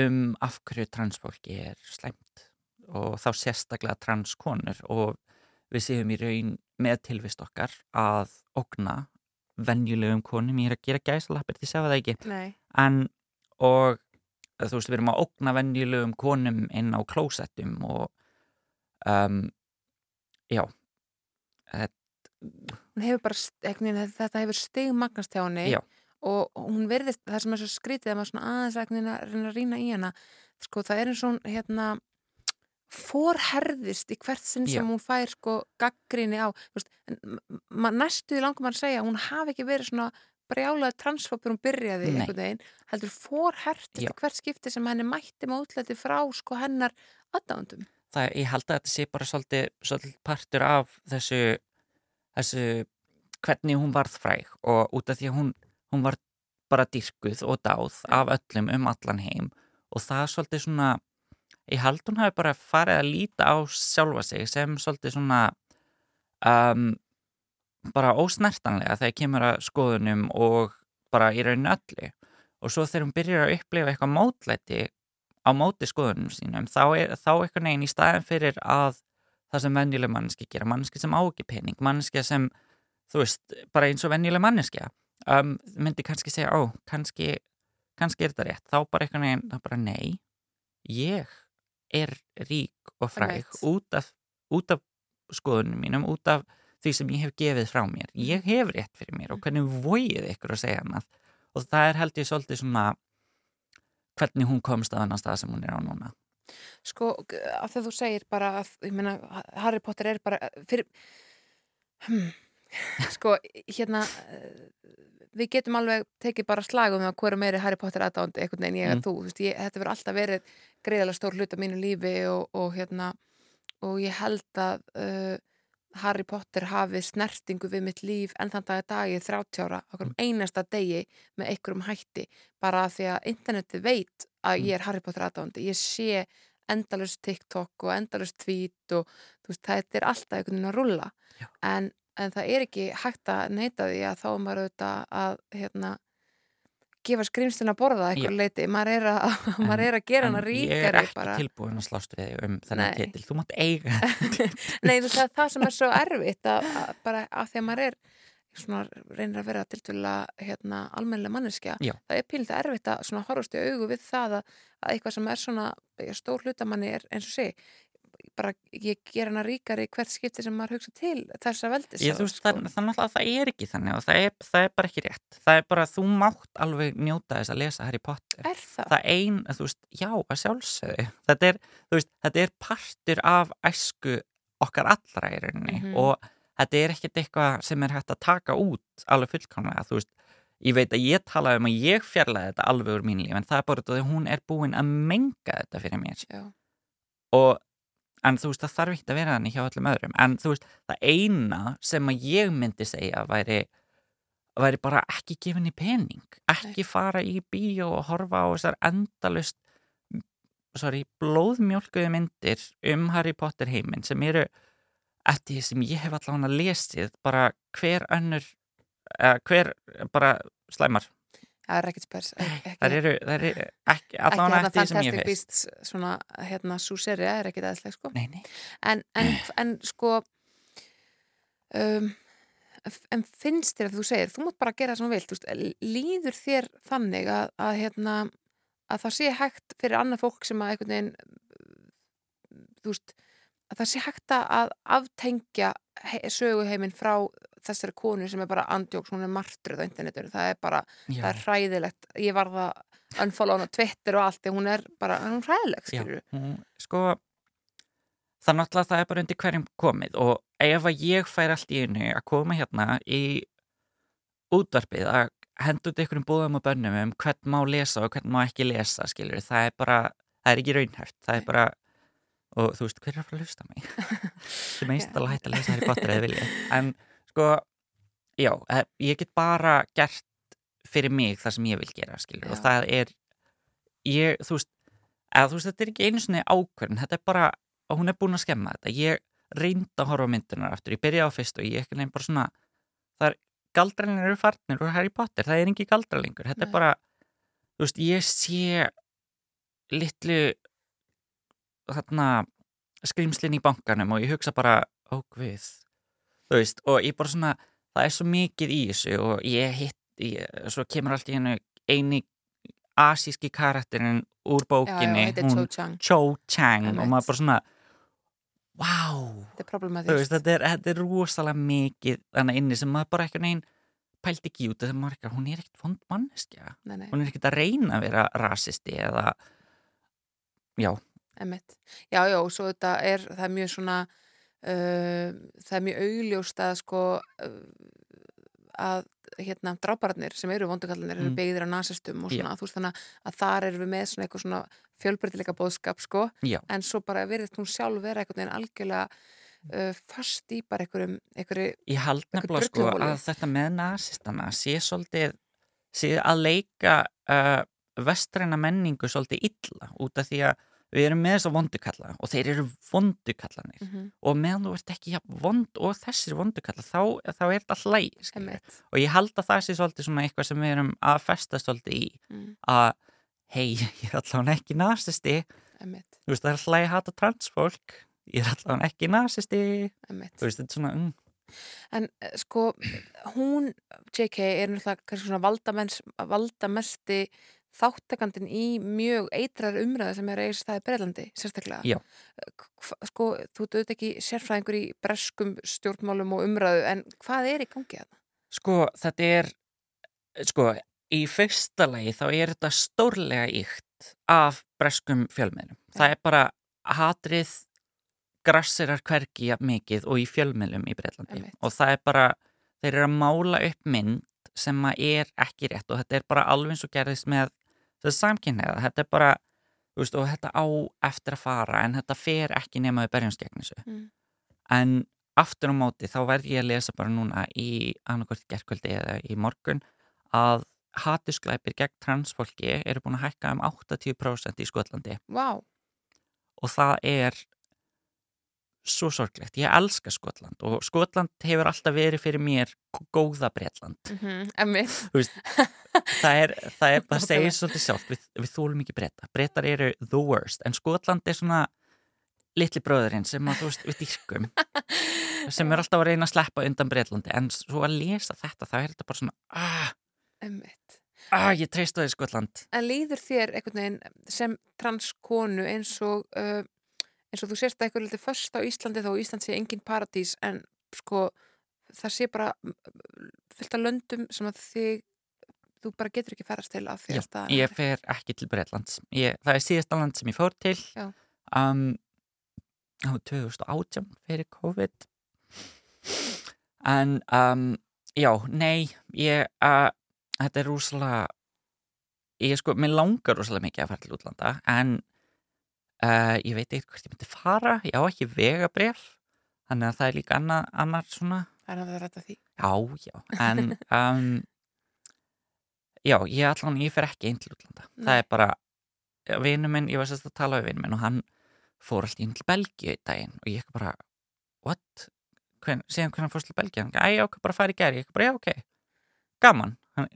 um af hverju transfólki er slæmt. Og þá sérstaklega transkonur. Og við séum í raun með tilvist okkar að okna venjulegum konum, ég er að gera gæsalappir því sjá það ekki. Nei. En og þú veist við erum að ógna venjulegum konum inn á klósettum og um, já þetta, hún hefur bara, veginn, þetta hefur stigmagnast hjá henni Já. og hún verðist, það sem er svo skrítið að maður svona aðeins veginn að reyna að rýna í hana sko það er eins og hún hérna forherðist í hvert sinn sem Já. hún fær sko gaggrinni á veist, næstu langum að segja hún hafi ekki verið svona brjálaði transfópur hún byrjaði Nei. einhvern veginn, heldur eftir hvert skipti sem henni mætti með útlæti frá sko hennar aðdándum það, ég held að þetta sé bara svolítið, svolítið partur af þessu þessu hvernig hún varð fræg og út af því að hún, hún var bara dyrkuð og dáð af öllum um allan heim og það er svolítið svona ég held hún hafi bara farið að líta á sjálfa sig sem svolítið svona um, bara ósnertanlega þegar kemur að skoðunum og bara í rauninu öllu og svo þegar hún byrjar að upplifa eitthvað mótlæti á móti skoðunum sínum þá er þá eitthvað neginn í staðin fyrir að það sem venjuleg manneski gera, manneski sem á ekki pening, manneski sem þú veist, bara eins og venjuleg manneski um, myndi kannski segja, ó, kannski kannski er þetta rétt, þá bara eitthvað neginn þá bara nei, ég er rík og fræg Right. út af, út af skoðunum mínum, út af því sem ég hef gefið frá mér, ég hef rétt fyrir mér og hvernig vóið ykkur að segja annað. Og það er held ég svolítið svona hvernig hún komst að annan stað sem hún er á núna. Sko, að þú segir bara að, ég meina, Harry Potter er bara fyrir hmm, sko, hérna eh, við getum alveg tekið bara slag um það hverju meiri Harry Potter aðdánd einhvern veginn ég Mm. þú, þú veist, ég, þetta verður alltaf verið greiðalega stór hlut af mínu lífi og, og hérna, og ég held að uh, Harry Potter hafi snertingu við mitt líf en þann dag að dagi 30 ára, okkur um einasta degi með einhverjum hætti, bara því að internetið veit að Mm. ég er Harry Potter aðdándi, ég sé endalust TikTok og endalust tweet og veist, þetta er alltaf einhvern veginn að rulla en en það er ekki hægt að neita því að þá er maður auðvitað að hérna gefa skrýmslun að borða að eitthvað leiti maður er að, maður er að gera hana En ég er ríkari ekki bara. tilbúin að slást við um þennan titil, þú mátt eiga Nei, þú veist, það sem er svo erfitt að, að bara af því að maður er svona reynir að vera tiltvöla hérna, almennilega manneskja, Já. það er pílita erfitt að svona horfast í augu við það að, að eitthvað sem er svona stór hlutamanni er eins og sé bara ég ger hana ríkari hvert skipti sem maður hugsa til þessa veldis Ég, þú veist, það, það, það er ekki þannig og það er, það er bara ekki rétt. Það er bara, þú mátt alveg njóta þess að lesa Harry Potter. Er það? það ein, veist, já, að sjálfsögðu. Þetta er, veist, þetta er partur af æsku okkar allra í rauninni Mhm. og þetta er ekkert eitthvað sem er hægt að taka út alveg fullkomlega, þú veist. Ég veit að ég talaði um að ég fjarlæði þetta alveg úr mín líf, en það er bara þetta að hún er búin að menga þetta fyrir mér. Já, og en þú veist það þarf ekki að vera þannig hjá öllum öðrum. En þú veist það eina sem að ég myndi segja væri væri bara ekki gefin í pening. Ekki fara í bíó og horfa á þessar endalust sorry, blóðmjólkuðu myndir um Harry Potter heiminn sem eru eftir því sem ég hef allavega lesið bara hver önnur hver bara slæmar það er ekkert ekki, það eru, það ekki, ekki allavega eftir því sem ég Fantastic veist Beasts svona, hérna, svo serja er ekkert eðsleg sko. Nei, nei, en, en, en sko um, en finnst þér að þú segir, þú mátt bara gera það sem þú vilt, þú veist, líður þér þannig að, að hérna að það sé hægt fyrir annað fólk sem að einhvern veginn þú veist, að það sé hægt að aftengja he söguheiminn frá þessari konu sem er bara andjóks, hún er martröð á internetinu, það er bara, já, það er hræðilegt. Ég var það unfollow hún á Twitter og allt, því hún er bara, hún er hræðileg skilur hún, sko það er náttúrulega það er bara undir hverjum komið og ef að ég fær allt í einu að koma hérna í útvarpið að henda út einhverjum búðum og bönnum um hvern má lesa og hvern má ekki lesa skilur, það er bara, það er ekki raunhæft það er bara, og þú veist hver er að fara að hlusta mig? Sem meist alveg hægt að lesa Harry Potter eða vilja en sko, já eh, ég get bara gert fyrir mig það sem ég vil gera skilur, og Já. það er ég, þú veist eða þú veist, þetta er ekki einu svona ákvörn þetta er bara, og hún er búin að skemma þetta ég reyndi að horfa myndunar aftur ég byrjaði á fyrst og ég ekki nefn bara svona það er, galdralinir eru farnir úr Harry Potter, það er ekki galdralingur þetta Nei. er bara, þú veist, ég sé litlu þarna skrimslinn í bankanum og ég hugsa bara, ó guð þú veist, og ég bara svona það er svo mikið í þessu og ég hitt, ég, svo kemur allt í hennu eini asíski karakterinn úr já, já, bókinni heitir Cho Chang. Cho Chang og maður bara svona wow, þú veist, þetta er, þetta er rosalega mikið þannig inni sem maður bara ekki neginn pælt ekki út þegar maður ekki, hún er ekkert vond manneskja. Nei, nei, hún er ekkert að reyna að vera rasisti eða já, Einmitt. Já, já, og svo þetta er, það er mjög svona, það er mjög augljóst að sko, uh, að hérna drápararnir sem eru vondukallinir eru Mm. byggðir á nasistum og svona, þú veist þannig að þar erum við með svona eitthvað svona fjölbreytileika bóðskap sko, já, en svo bara verðist hún sjálf vera einhvern veginn algjörlega uh, fast í bara einhverjum, einhverju, ég Eitthvað nefnilega sko að þetta með nasistana sé svolítið sé að leika uh, vestræna menningu svolítið illa út af því að við erum með þess að vondukalla og þeir eru vondukallanir mm -hmm, og meðan þú ert ekki jafn vond og þessir vondukalla þá, þá er þetta hlæg og ég held að það sé svolítið svona eitthvað sem við erum að festa svolítið í mm, að hei, ég er allavega ekki einmitt, þú veist það er hlæg hata transfólk ég er allavega ekki einmitt. þú veist þetta er svona mm, En eh, sko, hún, JK, er náttúrulega kannski svona valdamesti þáttakandin í mjög eitrar umræðu sem er eigin staði Breilandi, sérstaklega. Já. Hva, sko, þú döðt ekki sérfræðingur í breskum stjórnmálum og umræðu, en hvað er í gangi að það? Sko, þetta er, sko, í fyrsta lagi þá er þetta stórlega ykt af breskum fjölmiðlum. Það er bara hatrið grassirar hvergi jafn mikið og í fjölmiðlum í Breitlandi. Einmitt. Og það er bara, þeir eru að mála upp mynd sem að er ekki rétt og þetta er bara alveg eins og gerðist með þessi samkynniða. Þetta er bara, veist, og þetta á eftir að fara en þetta fer ekki nema við berjumst gegn þessu. Mm. En aftur á móti þá verð ég að lesa bara núna í annarkvort gerkvöldi eða í morgun að hatusklæpir gegn transfólki eru búin að hækka um 80% í Skotlandi Vá, og það er svo sorglegt, ég elska Skotland og Skotland hefur alltaf verið fyrir mér góða Bretland Mhm, Emmi, Þú veist, það er, það er, það segir svolítið sjálf, við, við þólum ekki breyta. Breytar eru the worst, en Skotland er svona litli bróðurinn sem að þú veist við dýrkum, sem er alltaf að reyna að sleppa undan Breitlandi, en svo að lesa þetta, þá er þetta bara svona, ah, emmitt. ah, ég treyst á því Skotland. En líður þér einhvern veginn sem transkonu eins og uh, eins og þú sést að eitthvað litið först á Íslandi þó Ísland sé engin paradís en sko það sé bara fyllt af löndum sem að þig þú bara getur ekki ferast til því Já, að Ég fer ekki til Breitlands. Ég, það er síðasta land sem ég fór til. Um, á 2018 fyrir COVID. En um, já, nei, ég, uh, þetta er rúslega, ég sko, mér langar rúslega mikið að fara til útlanda, en uh, ég veit eitthvað hvert ég myndi fara, ég á ekki vegabref, þannig að það er líka annað, annar svona, Það er að það rætta því. Já, já, en um, já, ég allan, ég fer ekki einn til útlanda. Það Nei. er bara, vinnu minn, ég var sérst að tala við vinnu minn og hann fór alltaf inn til Belgíu í daginn og ég ekki bara, what? Hvern, síðan hvernig hann fórst til Belgíu? Hann ekki, æ, já, ok, bara fara í gæri. Ég ekki bara, já, ok, gaman. Hann,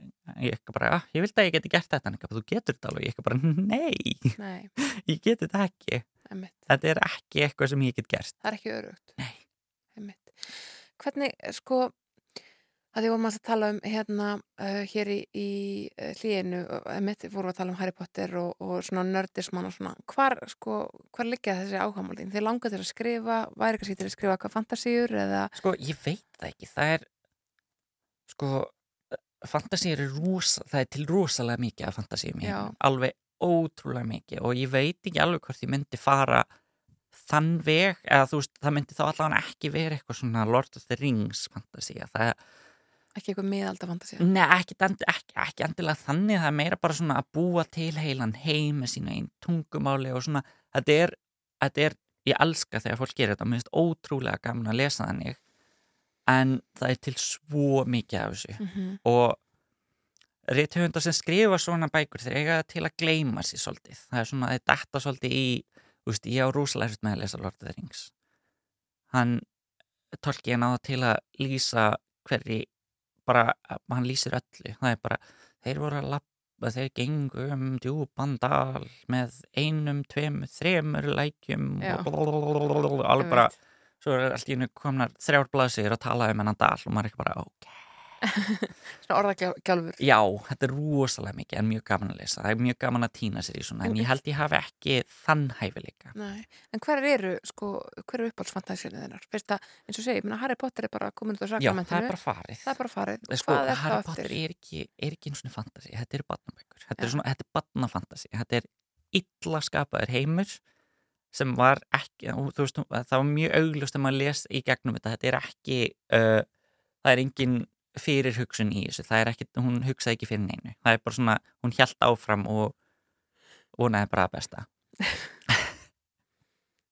ég ekki bara, "Ah, ég vildi að ég geti gert þetta. Bara, þú getur þetta alveg. Ég ekki bara, nei, Nei, ég geti þetta ekki. emmitt. Þetta er ekki eitthvað sem ég get gert. Það er ekki örugt. Nei. Einmitt. Hvernig, sko, að því vorum að tala um hérna uh, hér í, í uh, hlýinu, einmitt vorum við að tala um Harry Potter og, og svona nördismann og svona, hvar, sko, hvar liggja þessi áhagamálin? Þið langar til að skrifa, væri kannski til að skrifa hvað fantasíur eða, Sko, ég veit það ekki. Það er, sko, fantasíur er rosa, það er til rosalega mikið af fantasíum í Já. heiminum. Alveg ótrúlega mikið og ég veit ekki alveg hvort ég myndi fara þann veg, eða þú veist, það myndi þá allavega ekki vera eitthvað svona Lord of the Rings fantasía. Það er, ekki eitthvað miðalda fantasía? Nei, ekki, ekki, ekki, ekki endilega þannig, það er meira bara svona að búa til heilan heim með sína einn tungumáli og svona, þetta er, þetta er, ég elska þegar fólk gerir þetta, mér finnst ótrúlega gaman að lesa þannig, en það er til svo mikið af þessu. Mm -hmm. og rithöfundar sem skrifa svona bækur þeir eiga til að gleyma sér svolítið, það er svona, þetta detta svolítið í, veist, ég á rosalega erfitt með að lesa Lord of the Rings, hann tólki hann á það til að lýsa hverri bara, hann lýsir öllu. Það er bara, þeir voru að lappa þeir gengu um djúpan dal með einum, tveimur þremur lækjum Já. alveg bara, svo er allt í hennu komnar þrjár blaðsir að tala um hennan dal og maður er ekki bara, ok. Svona orðagjálfur. já, þetta er rosalega mikið en mjög gaman að lesa, það er mjög gaman að týna sér í svona, en ég held ég hafi ekki þann hæfileika Nei, en hver eru, sko, hver eru uppáhaldsfantasíunni þinnar? Veist að, eins og segi, ég meina Harry Potter er bara komin út á sakramentinu. það er bara farið. Það er bara farið. Sko, er Harry það Potter er ekki, er ekki eins og fantasi, þetta eru barnabækur. Þetta er svona, þetta er barnafantasi þetta er illa skapaður heimur sem var ekki og þú veist, það var mjög auglust að maður les í gegnum þetta, þetta er ekki uh, það er engin fyrir hugsun í þessu, það er ekki, hún hugsaði ekki fyrir neinu, það er bara svona, hún hjælt áfram og vonaði bara að besta.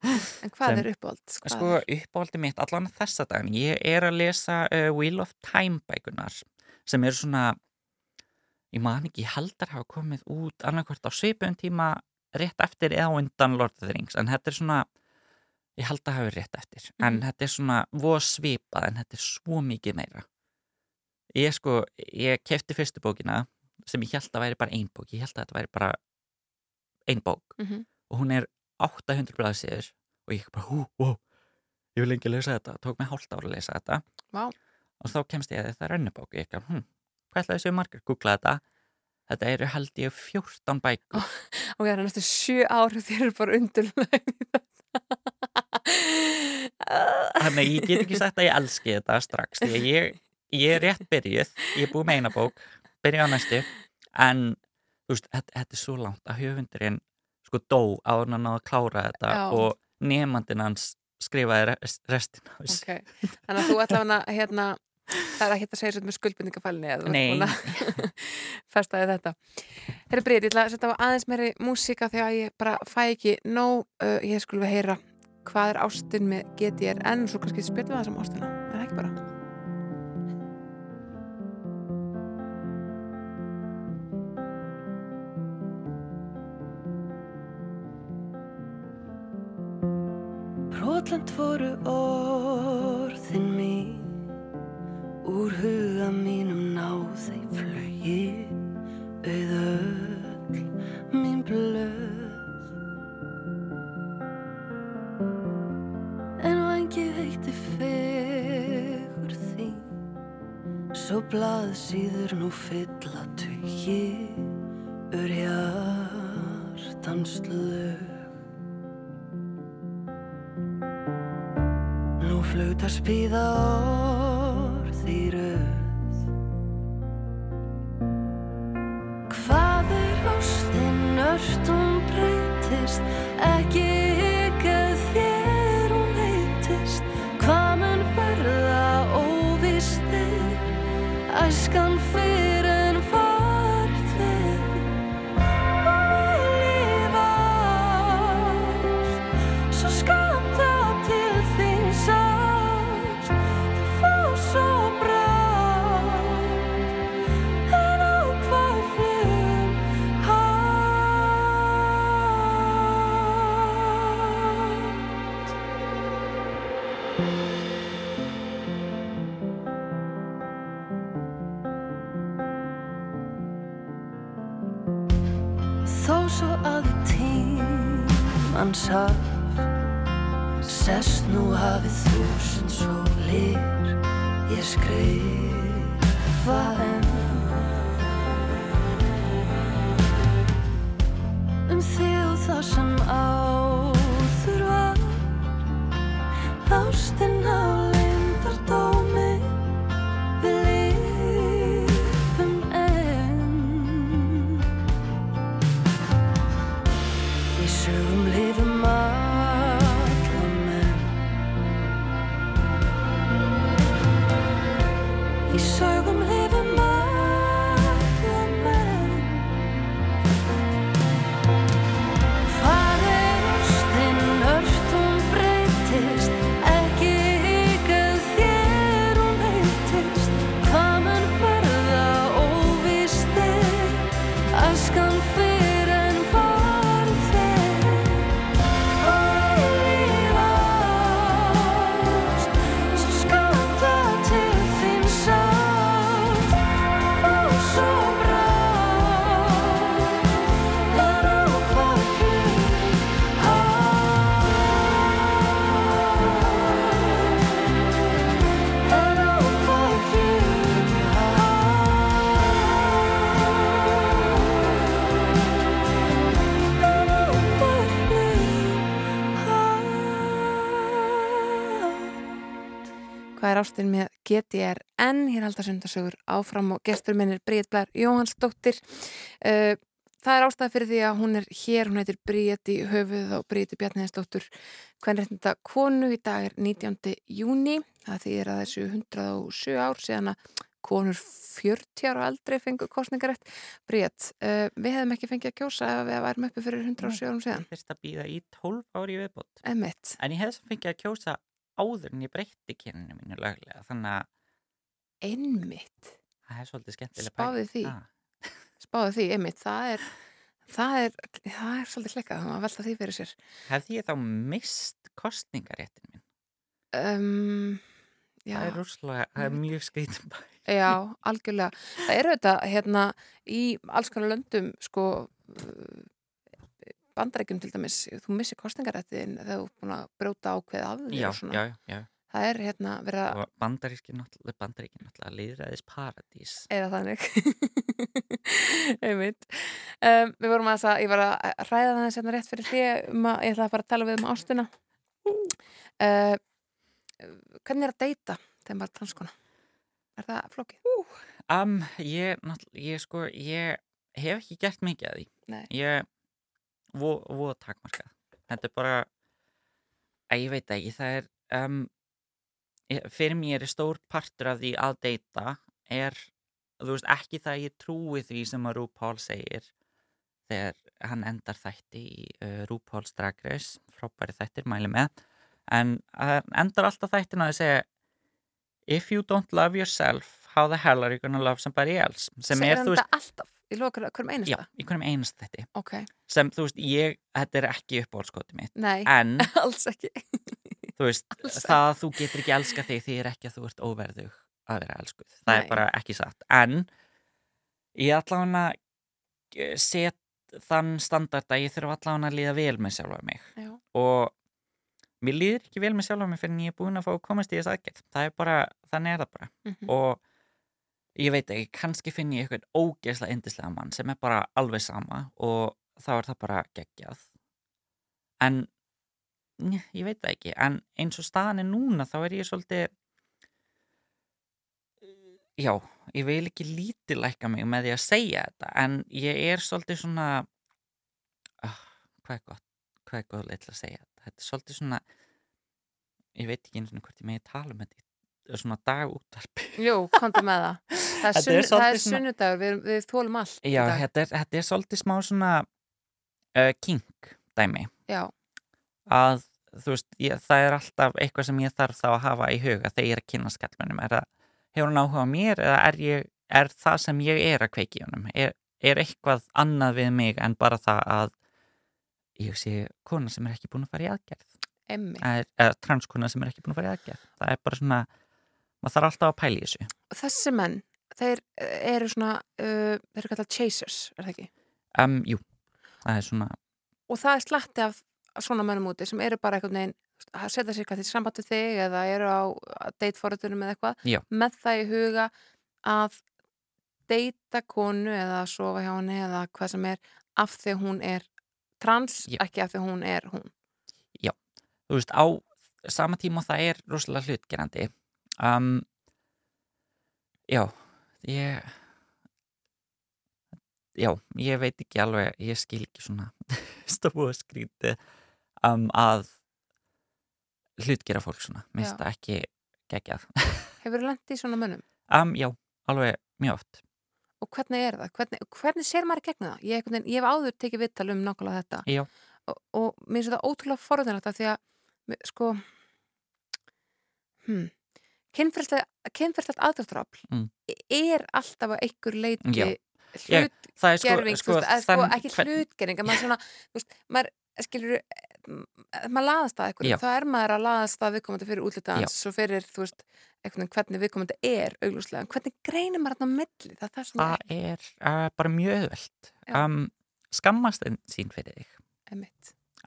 En hvað sem- er uppáhalds? Hvað sko uppáhaldi mitt allan þessa dagin ég er að lesa uh, Wheel of Time bækunar sem eru svona ég man ekki, ég held að hafa komið út annarkvort á svipun tíma rétt eftir eða undan Lord of the Rings en þetta er svona ég held að hafa rétt eftir en Mhm. þetta er svona svipað en þetta er svo mikið meira ég sko, ég kefti fyrstu bókina sem ég held að væri bara ein bók ég held að þetta væri bara ein bók Mhm. og hún er 800 blaðsíður og ég bara, hú, hú, ég vil lengi lesa þetta tók mig hálft ára að lesa þetta Vá. og þá kemst ég að það er önnubók ég ekki, hm, hvað ætlaði þessu margar, googla þetta þetta eru held ég 14 bækur Og það er næstu sjö ár og þér eru bara undurlega þannig að ég get ekki sagt að ég elski þetta strax því að ég, ég er rétt byrjuð ég er búið með eina bók, byrjuð á næstu en veist, þetta, þetta er svo langt að höfundurinn sko dó en hann að klára þetta Já. og nefandinn hans skrifaði rest- restina. Ok, þannig að þú ætla hana hérna, það er ekki að segja svona með skuldbindingafælni eða að festaði þetta. Herri Bríð, ég ætla að setja á aðeins meiri músíka þegar ég bara fæ ekki nóg, uh, ég skulum við heyra hvað er ástin með GTRN og svo kannski spilum við það sem ástina, er ekki bara? Voru orðin mín Úr huga mínum náði flögi Auð öll mín blöð. En vangi veitti fegur þín Svo blað síður nú fylla tugi Ur hjartans lög Nú flautar spíða orð í röð Hvað er ástin ört? Hún breytist tímans haf Sest nú hafið þúsund sólir. Ég skrifa enn. Um þig og það sem áður var. Ástin á er ástin með GTRN? Hér halda sundasögur áfram og gestur minn er Bríð Blær Jóhannsdóttir. Uh, það er ástæða fyrir því að hún er hér, hún heitir Bríð í höfuð og Bríð Bjarniðinsdóttur. Hvernig er þetta konu í dag er 19. júni, það þýðir að þessu 107 ár síðan að konur 40 ára aldrei fengu kostningarætt. Bríð, uh, við hefðum ekki fengið að kjósa ef við værum uppi fyrir 107 árum síðan. Fyrst að býða í 12 ári viðbót. En ég hefði sem fengið að kjósa áður en ég breytti kyninu mínu löglega. Þannig að Einmitt. það er svolítið skemmtilega Spáðið því. Ah, Spáðu því, einmitt, það er, það er, það er svolítið slekkað, þannig að velta því fyrir sér. hefði ég þá mist kostningaréttin minn? Um, Það er rúslega, það er mjög skreitum bæ. já, algjörlega. Það eru þetta, hérna, í alls konar löndum, sko, bandarækjum til dæmis, þú missir kostningarættin þegar þú er búin að brjóta ákveð af því Já, já, já. Það er, hérna, Og bandaríski náttúrulega, liðræðis paradís. eða þannig, einmitt. Um, við vorum að það, ég var að ræða það hérna rétt fyrir því um að ég ætla að fara að tala við um ástina. Uh, hvernig er að deyta þegar maður er transkona? Er það flókið? Um, ég, ég sko, ég hef ekki gert mikið að því. Nei. Ég, voða takmarkað. Þetta er bara, að ég veit ekki, það er, um, ég- fyrir mér er stór partur af því að deyta er, þú veist, ekki það að ég trúi því sem að RuPaul segir þegar hann endar þætti í uh, RuPaul's Drag Race, frábæri þættir, mæli með, en hann endar alltaf þættina að segja If you don't love yourself, how the hell are you gonna love somebody else? Sem Segir er, þú veist? Í lokar, hverjum einasta? já, í hverjum einast þætti. Ok, Sem, þú veist, ég, þetta er ekki uppáhaldskoti mitt, nei, en alls ekki. þú veist, það að þú getur ekki elska þig því er ekki að þú ert óverðug að vera elskuð, það Nei. er bara ekki satt en ég allavega set þann standard að ég þurfa allavega að líða vel með sjálfa mig Já. og mér líður ekki vel með sjálfa mig fyrir en ég er búin að fá að komast í þess aðgerð það er bara, þannig er það bara Mhm. og ég veit ekki, kannski finn ég eitthvað ógeðslega yndislega mann sem er bara alveg sama og þá er það bara geggjað. En ég veit ekki, en eins og staðan er núna þá er ég svolítið já, ég vil ekki lítilækka mig með því að segja þetta en ég er svolítið svona ah, hvað er gott hvað er til að segja þetta? Þetta er svolítið svona ég veit ekki eins og hvort ég megi tala um þetta í svona dagúttarpi Jú, komdu með það. Það er, Þetta er er sunnudagur, við, við þólum allt. Já, þetta er, þetta er svolítið smá svona uh, kink dæmi. Já, að þú veist, ég, það er alltaf eitthvað sem ég þarf þá að hafa í huga þegar ég er að kynna skallmennum er það, hefur hann áhuga mér eða er, ég, er það sem ég er að kveiki í honum? Er, er eitthvað annað við mig en bara það að ég sé kona sem er ekki búin að fara í aðgerð? Emmi. er, er transkona sem er ekki búin að fara í aðgerð? Það er bara svona, maður þarf alltaf að pæla í þessu Þessi menn, þeir eh, eru svona, uh, þeir eru kallað chasers, er það ekki? um, Jú, það er svona Og það er slatti af svona mönnum úti sem eru bara einhvern veginn að setja sér hvað til samband við þig eða eru á dateforritunum eða eitthvað Já. með það í huga að deyta konu eða að sofa hjá henni eða hvað sem er af því hún er trans, Já. ekki af því hún er hún. þú veist, á sama tíma það er rosalega hlutgerandi um, já ég já, ég veit ekki alveg ég skil ekki svona stofu og skríti um, að hlutgera fólk svona minnst það ekki geggjað Hefur þú lent í svona mönnum? um, já, alveg mjög oft Og hvernig er það? Hvernig, hvernig sér maður í gegnum það? Ég, veginn- ég hef áður tekið vittal um nákvæmlega þetta já, og, og mér finnst þetta ótrúlega forðunarlegt af því að sko hmm, kynferðslegt aðdráttarafl Mm. er alltaf að einhver leiti hlutgerfing sko, sko, sko, ekki hlutgerfing maður svona, veist, maður skilur maður laðast að eitthvað þá er maður að laðast að viðkomandi fyrir útlita Já. hans og fyrir, veist, hvernig viðkomandi er auglúslega, hvernig greinir maður þarna á milli, það, það er það er uh, bara mjög öðvöld um, skammast en sín fyrir þig.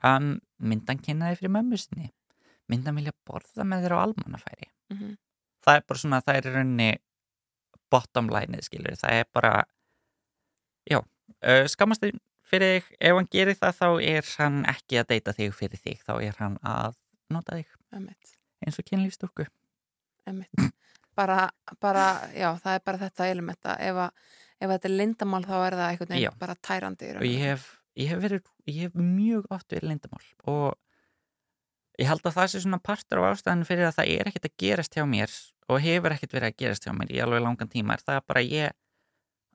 Um, myndan kynna þig fyrir mömmu sinni. Myndan vilja borða með þér á almannafæri. Mm það er bara svona, það er í rauninni bottom line, skilur það er bara já, uh, skammast þig fyrir þig. Ef hann gerir það þá er hann ekki að deyta þig fyrir þig. Þá er hann að nota þig emitt eins og kynlífstúrku Einmitt. bara, bara, já, það er bara þetta elementa, ef, að, ef þetta er lindamál þá er það Já. veginn bara tærandi og ég hef, ég hef verið ég hef mjög oft verið lindamál og ég held að það sé svona partur á ástæðan fyrir að það er ekkert að gerast hjá mér og hefur ekkert verið að gerast hjá mér í alveg langan tíma. Er það bara ég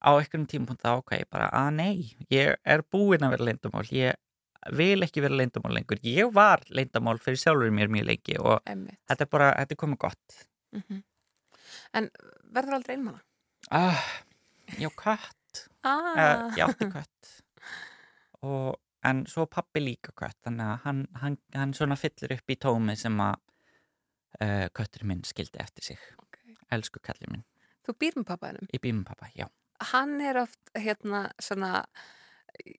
á einhvern tímapunkt ákvæði bara að nei, ég er búinn að vera lindamál ég vil ekki vera lindamál lengur. Ég var lindamál fyrir sjálfur mér mjög lengi og Einmitt. þetta er bara, þetta er komið gott. Mm En verður aldrei einmanna? ah, já, kött. Ah, uh, ég átti kött. Og, en svo pappi líka kött þannig að hann, hann, hann svona fyllir upp í tómi sem að uh, kötturinn minn skildi eftir sig ok. elsku kallið minn, Þú býr með pappaðinum. í bímum pappa, já Hann er oft hérna svona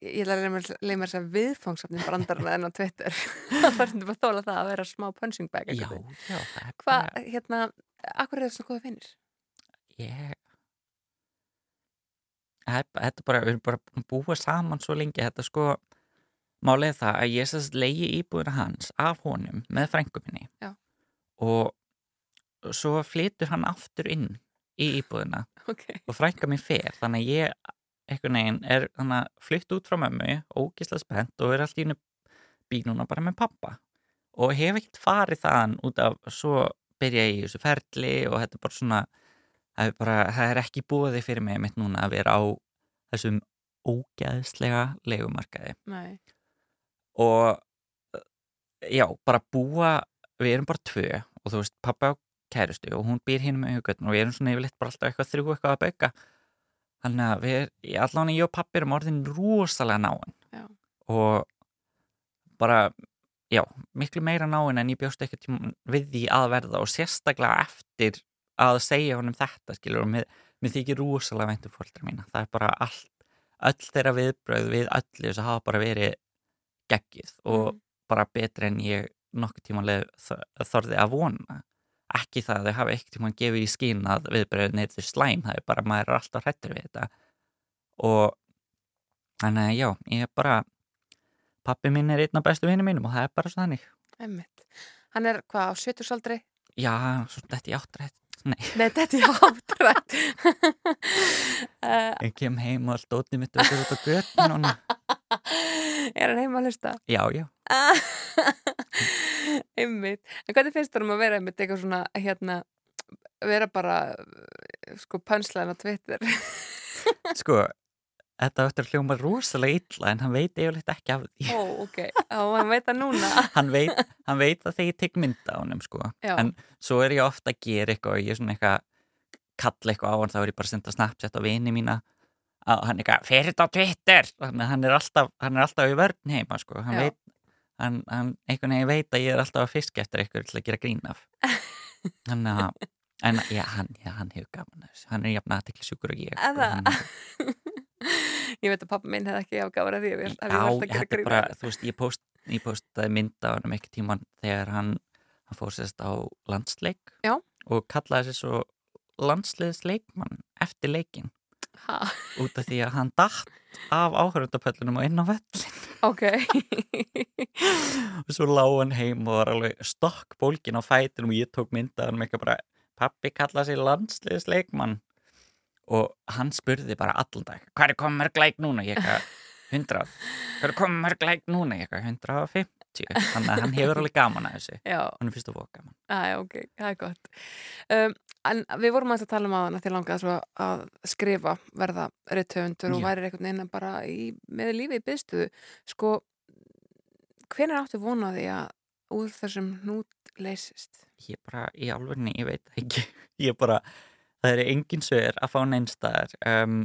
ég ætla að leið mér þess að viðfangsafnin brandarna enn á Twitter það var sem bara þóla það að vera smá punching bag já, já, Hvað, bara hérna, akkur er það svona góða finnir? ég þetta er bara, við erum bara búa saman svo lengi, þetta sko málið það að ég sérst leiði íbúðina hans af honum með frængu minni Já. og svo flytur hann aftur inn í íbúðina Ok, og frænka mér fer þannig að ég einhvern veginn er flytt út frá mömmu ógislega spennt og er allt í bínuna bara með pappa og hef ekkert farið þaðan út af svo byrja ég í þessu ferli og þetta er bara svona það er, bara, það er ekki búið fyrir mig mitt núna að vera á þessum ógæðslega legumarkaði nei, og já, bara búa við erum bara tvö og þú veist, pappa á kærustu og hún býr hinn með hugötn og við erum svona yfirleitt bara alltaf eitthvað þrjú eitthvað að bauka. Þannig að við, allan ég og pappi erum orðin rosalega náin. Já. og bara já, miklu meira náinn en ég bjóst ekki tíma við því að verða og sérstaklega eftir að segja honum þetta skilur og mér, mér þykir rosalega væntum fóldra mína, það er bara allt öll þeirra viðbröð við öllu þess að hafa bara verið geggið og Mm. bara betri en ég nokkuð tíma leið þorði að vona ekki það að þau hafa ekkert tíma gefið í skín að viðbröðin er þau slæm það er bara, maður er alltaf hrættur við þetta og þannig að já, ég er bara pappi minn er einn af bestu vinni mínum og það er bara svo þannig. Hann er hvað á sjötursaldri? já, svo þetta ég áttrætt nei, Nei, þetta er áttrætt. ég kem heim og allt ótið mitt og út á göttin er hann heima að hlusta? já, já, einmitt. En hvernig finnst það um að vera einmitt eitthvað svona, hérna, vera bara, sko, pönslæðin á Twitter? sko þetta áttur að hljóma rosalega illa en hann veit eiginlega ekki af því Ó, ok. Á, hann veit það núna. hann veit, hann veit að þegar ég tek mynda á honum sko. En svo er ég ofta að gera eitthvað og ég er svona eitthvað kalla eitthvað á hann þá er ég bara að senda snapchat á vini mína og hann eitthvað, fer þetta á Twitter þannig að hann er alltaf, hann er alltaf í vörn heima sko. hann Já. veit hann, hann einhvern veginn veit að ég er alltaf að fiska eftir eitthvað til að gera grín af þannig að en já, hann, já, hann hefur gaman hann er jafn aðtekli sjúkur og ég sko. Eða? Hann- Ég veit að pappa minn hefði ekki afgáður að því að við Já, að gera er bara, þú veist, ég, post, ég postaði mynda á hann ekki tíman þegar hann, hann fór sérst á landsleik Já. og kallaði sér svo landsliðsleikmann eftir leikin Ha, út af því að hann datt af áhörundapöllunum og inn á völlin ok. og svo lág hann heim og var alveg stokk bólgin á fætinum og ég tók mynda hann með eitthvað bara, pappi kallaði sér landsliðsleikmann og hann spurði bara allan dag hvað er komið mörg læk núna? Ég eitthvað 100, hvað er komið mörg læk núna? Ég eitthvað 150 þannig að hann hefur alveg gaman að þessu Já, hann er fyrst að fóka gaman Æ, ok, það er gott. Um, en við vorum að tala um aðan að þið langaði að skrifa, verða rithöfundur og væri einhvern veginn bara í, með lífi í byðstuðu. Sko, hvenær áttu vonaði að úr þessum hnút leysist? ég bara, í alvegni, ég veit ekki ég bara, það er engin svör að fá neinstæðar um,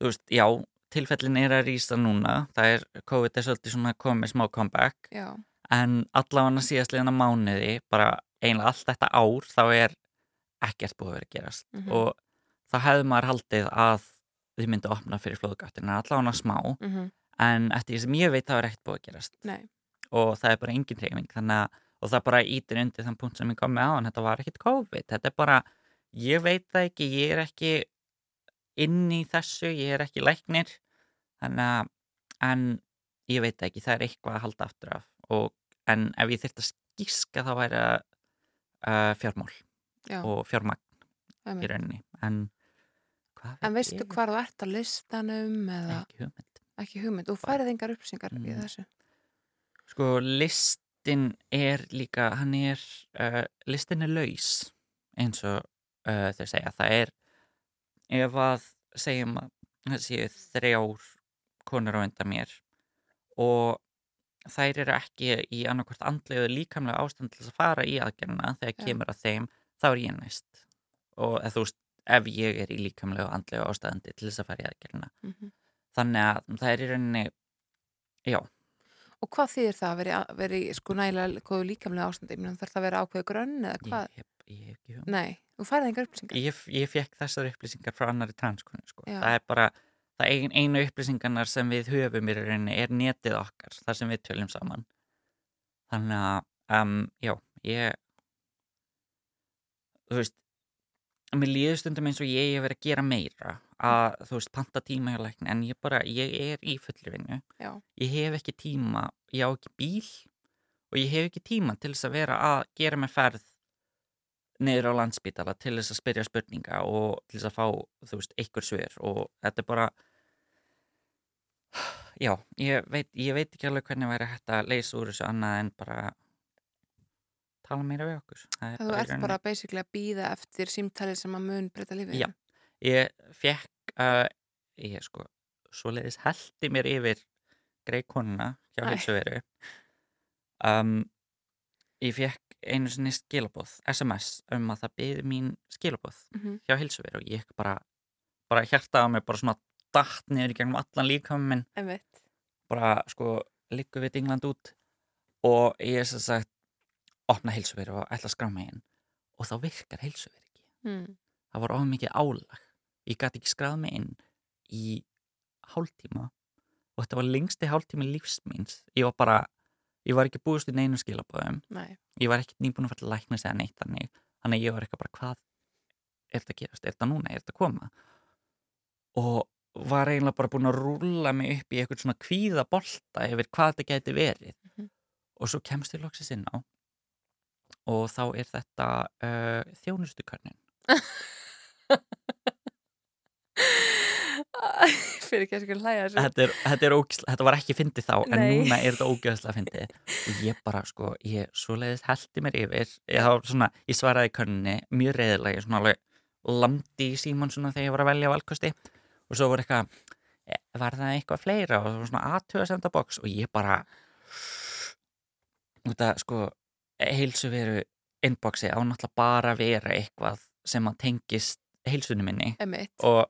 þú veist, já, tilfellin er að rýsa núna, það er COVID er svolítið svona komið smá comeback. Já, en allavega síðast liðan mánuði, bara einlega allt þetta ár, þá er ekkert búið að vera að gerast. Mhm. og þá hefði maður haldið að þið myndi að opna fyrir flóðgáttina, allavega smá. Mm en eftir því sem ég veit þá er ekkert búið að gerast. Nei, og það er bara engin treyfing þannig að og það bara ítir undir þann punkt sem ég kom með á en þetta var ekkit COVID, þetta er bara ég veit það ekki, ég er ekki inn í þessu, ég er ekki læknir þannig að en ég veit ekki, það er eitthvað að halda aftur af og, en ef ég þyrft að skíska þá væri að uh, fjármál já. og fjármagn í einmitt. rauninni en En veistu ég? hvar þú ert á listanum eða ekki hugmynd ekki hugmynd? Þú færið engar upplýsingar í Mm. þessu? Sko, listin er líka, hann er, uh, listin er laus, eins og uh, þau segja. Það er, ef að segjum að það séu þrjár konur á undan mér og þær eru ekki í annarkvort andlegu líkamlega ástand til að fara í aðgerðina þegar Já. kemur að þeim, þá er ég næst. Og þú veist, ef ég er í líkamlega og andlegu ástandi til þess að fara í aðgerðina. Mm Þannig að það er í rauninni, já, Og hvað þýðir það að veri, veri sko nægilega líkamlega ástandi? Meina, Þarf það að vera ákveðu grönn eða hvað? ég, ég hef ekki hugmynd. Nei, þú færið engar upplýsingar? ég, ég fekk þessar upplýsingar frá annari transkonu sko. Það er bara það ein, einu upplýsingarnar sem við höfum í rauninni er netið okkar, þar sem við tölum saman þannig að um, já, ég þú veist mér líður stundum eins og ég hef verið að gera meira að þú veist, panta tíma hjá lækni en ég bara, ég er í fullri vinnu Já. ég hef ekki tíma, ég á ekki bíl og ég hef ekki tíma til þess að vera að gera með ferð niður á landsbítala til þess að spyrja spurninga og til þess að fá, þú veist, einhver svör og þetta er bara já, ég veit, ég veit ekki alveg hvernig væri hægt að leysa úr þessu annað en bara tala meira við okkur Það Það þú ert bara basically að býða eftir símtalið sem að mun breyta lífið. Já. ég fekk uh, ég sko, svoleiðis heldi mér yfir greikonuna hjá Æ. heilsuveru um, ég fekk einu sinni skilabóð SMS um að það byði mín skilabóð Mm hjá heilsuveru og ég bara, bara hjartaði á mig bara svona datt niður í gegnum allan líkamann minn. Bara sko liggur við England út og ég er sem sagt opna heilsuveri og ætla að skrá mig inn og þá virkar heilsuveri ekki. Mm. það var of mikið álag. Ég gæti ekki skráð mig inn í hálftíma og þetta var lengsti hálftími lífs míns. Ég var bara, ég var ekki búist í neinu skilabóðum Nei, ég var ekki nýbúin að fara til læknis eða neitt þannig þannig að ég var eitthvað bara hvað er þetta að gerast, er þetta núna, er þetta að koma og var eiginlega bara búin að rúlla mig upp í eitthvað svona kvíða bolta yfir hvað þetta geti verið. Mhm. og svo kemst ég loksins inn á og þá er þetta uh, þjónustukörnin fyrir ekki að skilja hlæja þessu. Þetta, er, þetta, er ógisla, þetta var ekki fyndið þá en Nei. núna er þetta ógæðslega fyndið. Og ég bara sko, ég svoleiðis heldi mér yfir. Ég, svona, ég svaraði körninni mjög reyðilega, ég svona alveg landi í símon svona þegar ég var að velja valkosti. Og svo voru eitthvað "Eh, var það eitthvað fleira? Og svona aðtöða senda box og ég bara að sko heilsu veru inboxi á náttúrulega bara vera eitthvað sem að tengist heilsunni minni. Emitt, og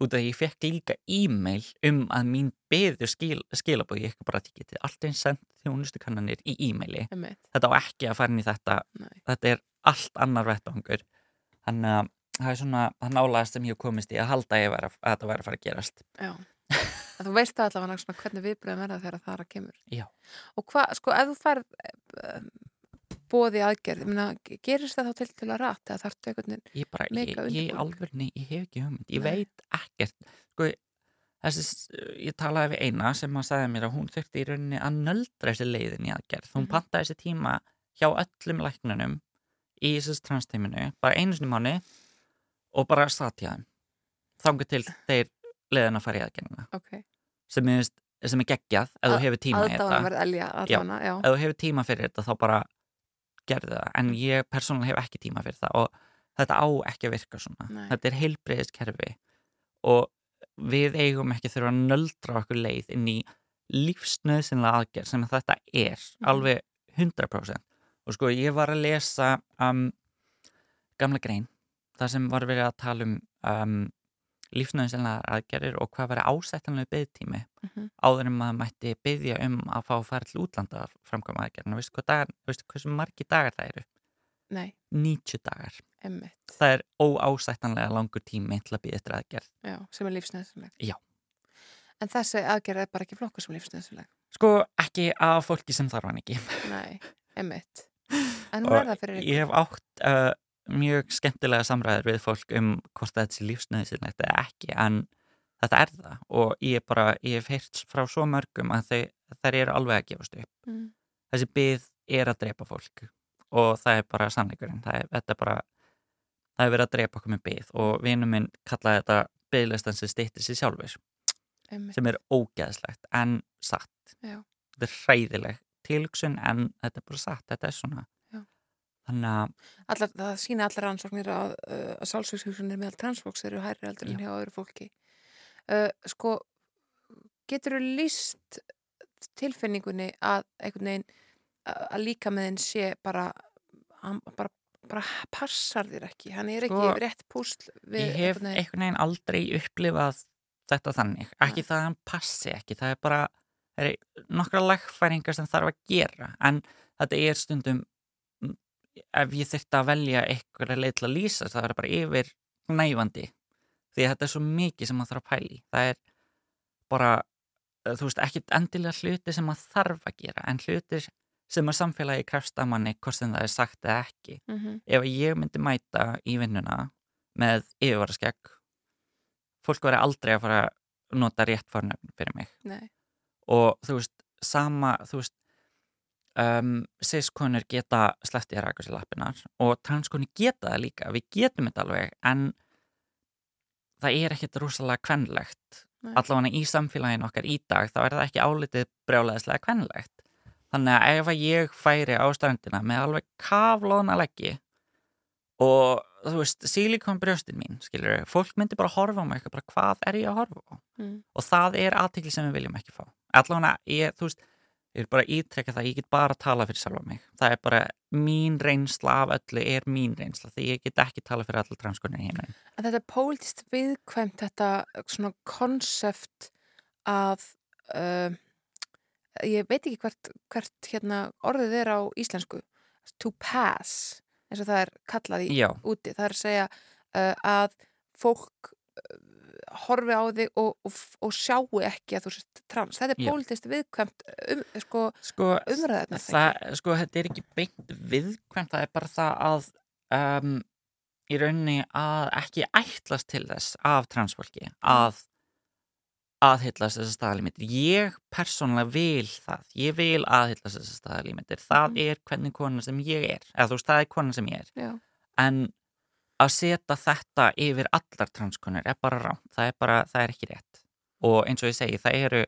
út af því ég fekk líka e-mail um að mín beður skil, skilabóð ég ekki bara að ég geti alltaf sendt þjónustu kannanir í e-maili. Þetta á ekki að fara inn í þetta. Nei. þetta er allt annar vettvangur. Þannig að það er svona það nálaðast sem ég komist í að halda að, að þetta væri að fara að gerast. Já, þú veist það allavega hvernig viðbröðum verða þegar það er að kemur. Já. Og hvað, sko, ef þú færð bóði aðgerð, ég meina, gerist það þá til til að rætt eða þarftu einhvern veginn ég bara, ég, ég undirbúning. alvörni, ég hef ekki hugmynd ég Nei. veit ekkert. Sko, þessi, ég talaði við eina sem að sagði mér að hún þurfti í rauninni að nöldra þessi leiðin í aðgerð. Hún Mhm. pantaði þessi tíma hjá öllum læknunum í þessi transteiminu bara einu sinni mánu og bara satt hjá þeim. Þangu til þeir leiðin að fara í aðgerðina. Ok, sem sem er geggjað ef þú hefur tíma í þetta gerðu það, en ég persónulega hef ekki tíma fyrir það og þetta á ekki að virka svona, Nei. þetta er heilbreyðiskerfi og við eigum ekki þurfa að nöldra okkur leið inn í lífsnöðsynlega aðgerð sem þetta er Mhm. alveg 100% og sko ég var að lesa um, gamla grein þar sem var verið að tala um, um lífsnöðsynlega aðgerðir og hvað verið ásættanlega byggtími Mhm. áður en maður mætti byggja um að fá að fara til útlanda að framkvæma aðgerðina. Veistu, hvað dagar, veistu hversu margi dagar það eru? nei, 90 dagar. Emmitt það er óásættanlega langur tími til að byggja eftir aðgerð. Já, sem er lífsnöðsynleg Já. En þessi aðgerð er bara ekki flokku sem lífsnöðsynleg sko ekki af fólki sem þarf hann ekki. Nei, emmitt En hún er það fyrir ég hef átt uh, mjög skemmtilega samræður við fólk um hvort þetta sé lífsnöðsynlegt eða ekki en þetta er það. Og ég bara, ég hef heyrt frá svo mörgum að þær eru alveg að gefast upp. Mm. þessi byð er að drepa fólk og það er bara sannleikurinn. Það er, er bara það er verið að drepa okkur með byð og vinur minn kallaði þetta byðlistan sem stýttir sér sjálfur Emmitt sem er ógeðslegt en satt. Já. þetta er hræðileg tilhugsun en þetta er bara satt, þetta er svona Allar, það sína allar rannsóknir að, uh, að sálsvíkshugsunir meðal transfólks eru hærri heldur en Já. hjá öðru fólki. Uh, sko, getur þú líst tilfinningunni að einhvern veginn að líka með þinn sé bara, bara, bara passar þér ekki, hann er ekki Sko, rétt púsl við ég hef einhvern veginn. einhvern veginn aldrei upplifað þetta þannig, ekki það að hann passi ekki, það er bara það er nokkra lagfæringar sem þarf að gera en þetta er stundum ef ég þurfti að velja eitthvað leið til að lýsa það er bara yfir næfandi því þetta er svo mikið sem maður þarf að pæli það er bara eh, þú veist, ekki endilega hluti sem maður þarf að gera en hluti sem að samfélagi krefst að manni hvort sem það er sagt eða ekki. Mm -hmm. ef ég myndi mæta í vinnuna með yfirvaraskegg fólk verið aldrei að fara að nota rétt fornöfn fyrir mig. Nei, og þú veist, sama þú veist um, cis-konur geta sleppti að raka sér lappinar og transkonur geta það líka. Við getum þetta alveg en það er ekkert rosalega kvenlegt. Allavega í samfélaginu okkar í dag þá er það ekki álitið brjálæðislega kvenlegt. Þannig að ef að ég færi á strandina með alveg kaflóðna leggi og þú veist, sílikon brjóstin mín skilur, fólk myndi bara horfa á mig eitthvað, bara hvað er ég að horfa á? Mm. og það er aðtekli sem við viljum ekki fá. Allavega, ég, þú veist ég er bara ítrekka það, ég get bara að tala fyrir sjálfa mig. Það er bara, mín reynsla af öllu er mín reynsla, því ég get ekki tala fyrir allar transkonir í heiminn En þetta er pólitist viðkvæmt þetta svona konsept að uh, ég veit ekki hvert, hvert hérna, orðið er á íslensku. To pass eins og það er kallað í Já, úti. Það er að segja uh, að fólk horfi á þig og, og, og sjáu ekki að þú sért trans þetta er pólitist viðkvæmt um, sko, sko, umræðarnar það, sko, þetta er ekki beint viðkvæmt, það er bara það að um, í rauninni að ekki ætlast til þess af transfólki að aðhyllast þessar staðalímyndir. Ég persónulega vil það. Ég vil aðhyllast þessar staðalímyndir. Það Mhm. er hvernig konan sem ég er. Eða þú veist, það er konan sem ég er. Já. En að setja þetta yfir allar transkonur er bara rámt. Það er bara, það er ekki rétt. Og eins og ég segi, það eru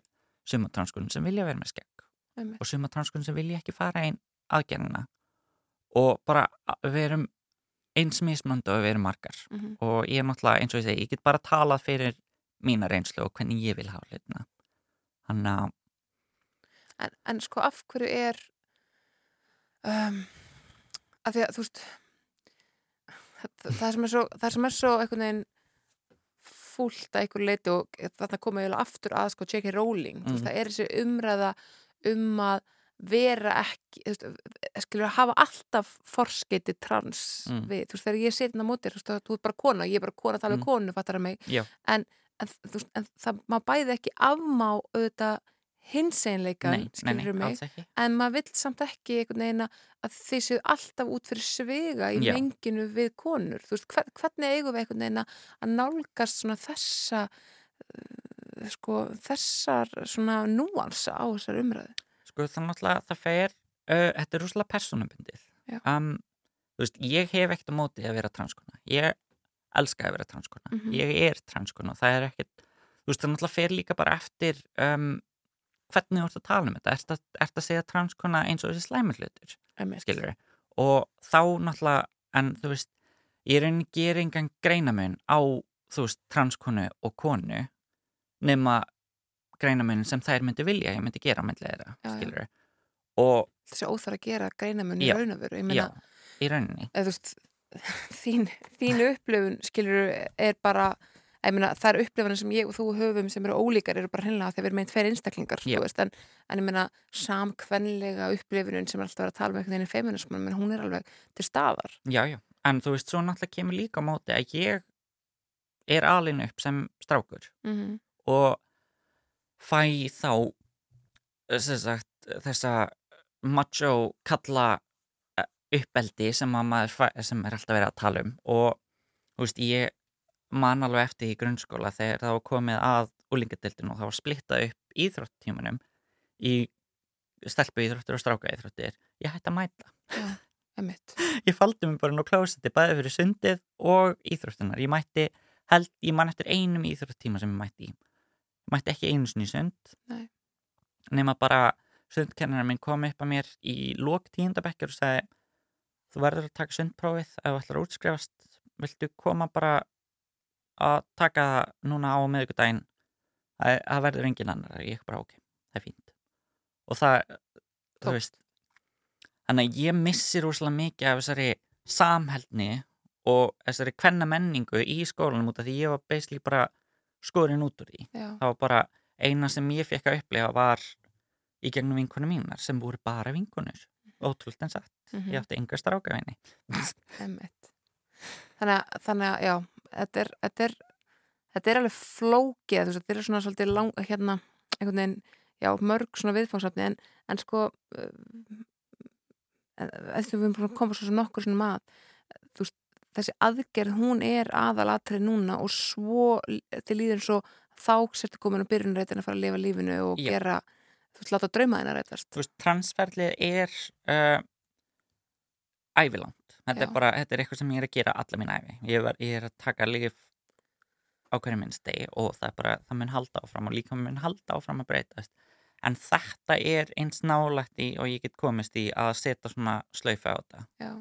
suma transkonur sem vilja vera með skegg Einmitt. og suma transkonur sem vilja ekki fara einn aðgerðina og bara að- við erum eins mismöndu og við erum margar Mhm. og ég er náttúrulega, eins og ég segi, ég get bara talað fyrir mína reynslu og hvernig ég vil hafa hlutina þannig að en, en sko af hverju er um, að því að þú veist það, það sem er svo það sem er svo einhvern veginn fúlt að einhver leiti og þarna koma ég aftur að sko. Rowling þú veist, Mhm. það er þessi umræða um að vera ekki veist, skilur að hafa alltaf forskeiti trans Mm. við, þú veist, þegar ég setja á móti þú veist, þú er bara kona, ég er bara kona að tala um Mm. konu, fattar að mig en, en, veist, en það má bæði ekki afmá auðvitað hinseinleikan, skilur mig en maður vill samt ekki einhvern veginn að að þið séu alltaf út fyrir svega í Já. menginu við konur veist, hver, hvernig eigum við einhvern veginn að að nálgast svona þessa uh, sko, þessar svona núansa á þessar umræðu sko það náttúrulega, það fer uh, þetta er rúslega persónubundið Já. um, þú veist, ég hef ekkert á móti að vera transkona ég elska að vera transkona Mhm. ég er transkona, það er ekkert þú veist, það náttúrulega fer líka bara eftir um, hvernig þú ert að tala um þetta ert að, ert að segja transkona eins og þessi Einmitt. skilur og þá náttúrulega en þú veist, ég er enn ger engan greinamun á, þú veist, transkonu og konu nema greinamun sem þær myndi vilja ég myndi gera myndi þeirra, Já, já. skilur og þessi óþar að gera greinamun í Já. raun og veru ég já, meina, í rauninni eða, þú veist þín, þín upplifun skilur er bara meina, það er upplifanir sem ég og þú höfum sem eru ólíkar eru bara hennilega þegar við erum með tveir einstaklingar veist, en, en ég meina samkvenlega upplifunin sem er alltaf verið að tala um einhvern veginn í feminisman, menn hún er alveg til staðar já, já, en þú veist, svo náttúrulega kemur líka á móti að ég er alin upp sem strákur mm -hmm. og fæ þá sagt, þessa macho kalla eh, uppeldi sem að fæ, sem er alltaf verið að tala um og þú veist, ég man alveg eftir í grunnskóla þegar það var komið að úlingadeildinu og það var splittað upp íþróttímanum í stelpu íþróttir og stráka íþróttir. Ég hætti að mæta. Einmitt. ég faldi mig bara nú klósiti bæði fyrir sundið og íþróttunar ég mætti, held, ég man eftir einum íþróttíma sem ég mætti í. Ég mætti ekki einu sinni sund. Nei. nema bara sundkennarar minn kom upp að mér í lók tíundabekkjur og sagði þú verður að taka sundprófið. Ef þú ætlar að útskrifast viltu koma bara að taka það núna á meðvikudaginn það, verður engin annar. Ég bara ok, það er fínt. Og það, þú veist þannig að ég missi rosalega mikið af þessari samheldni og þessari kvenna menningu í skólanum út af því ég var basically bara skorin út úr því. Já. það var bara eina sem ég fekk að upplega var í gegnum vinkonum mínar sem voru bara vinkonur. Ótrúlt en satt, Mhm. ég átti enga strákavinni. Þannig að, þannig að já, þetta er, þetta er, þetta er alveg flókið, þú veist, þetta er svona svolítið lang, hérna, einhvern veginn, já, mörg svona viðfangsefni, en, en sko, eftir við erum búin að koma svo nokkur svona þú veist, þessi aðgerð, hún er aðalatrið núna og svo til líður svo þá sértu komin á byrjunreitin að fara að lifa lífinu og Já. gera, þú veist, láta drauma þína reytast. þú veist, transferlið er uh, ævilangt þetta er bara, þetta er eitthvað sem ég er að gera alla mín ævi, ég, var, ég er að taka lif á hverju minnstegi og það er bara, það mun halda áfram og líka mun halda áfram að breytast. En þetta er eins nálægt í og ég get komist í að setja svona slaufa á þetta Já,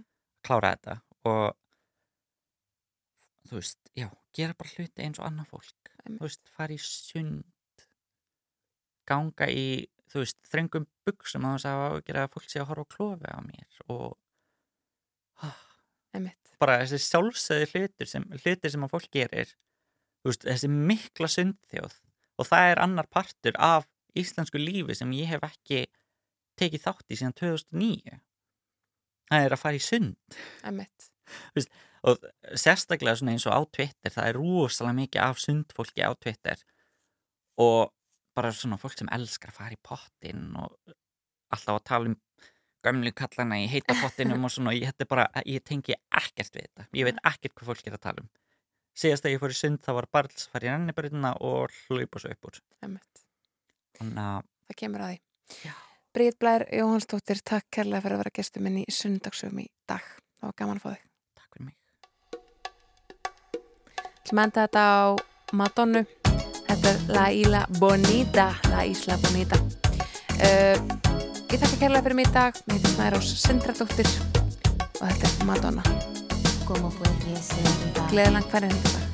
klára þetta og þú veist, já, gera bara hluti eins og annað fólk. Einmitt. þú veist, fara í sund ganga í þú veist, þrengum buksum að að gera að fólk sé að horfa á klofi á mér og einmitt. bara þessi sjálfsögði hlutir sem, hlutir sem að fólk gerir veist, þessi mikla sundþjóð og það er annar partur af íslensku lífi sem ég hef ekki tekið þátt í síðan 2009 það er að fara í sund Einmitt. og sérstaklega eins og á Twitter það er rosalega mikið af sundfólki á Twitter og bara svona fólk sem elskar að fara í pottin og alltaf að tala um gömlu kallana í heita pottinum og svona, ég, bara, ég tengi ekkert við þetta, ég veit ekkert hvað fólk er að tala um síðast að ég fór í sund það var bara að fara í rennibröðina og hlaupa svo upp úr þannig að, Það kemur að því. Bríð Blær Jóhannsdóttir, takk kærlega fyrir að vera gestur minn í sundagsögum í dag. Það var gaman að fá þig. takk fyrir mig Til að enda þetta á Madonnu. Þetta er La Isla Bonita. La Isla Bonita. Uh, ég þakka kærlega fyrir mig í dag. Mér heitir Snærós Sindradóttir og þetta er Madonna. Gleðilang hvernig þetta.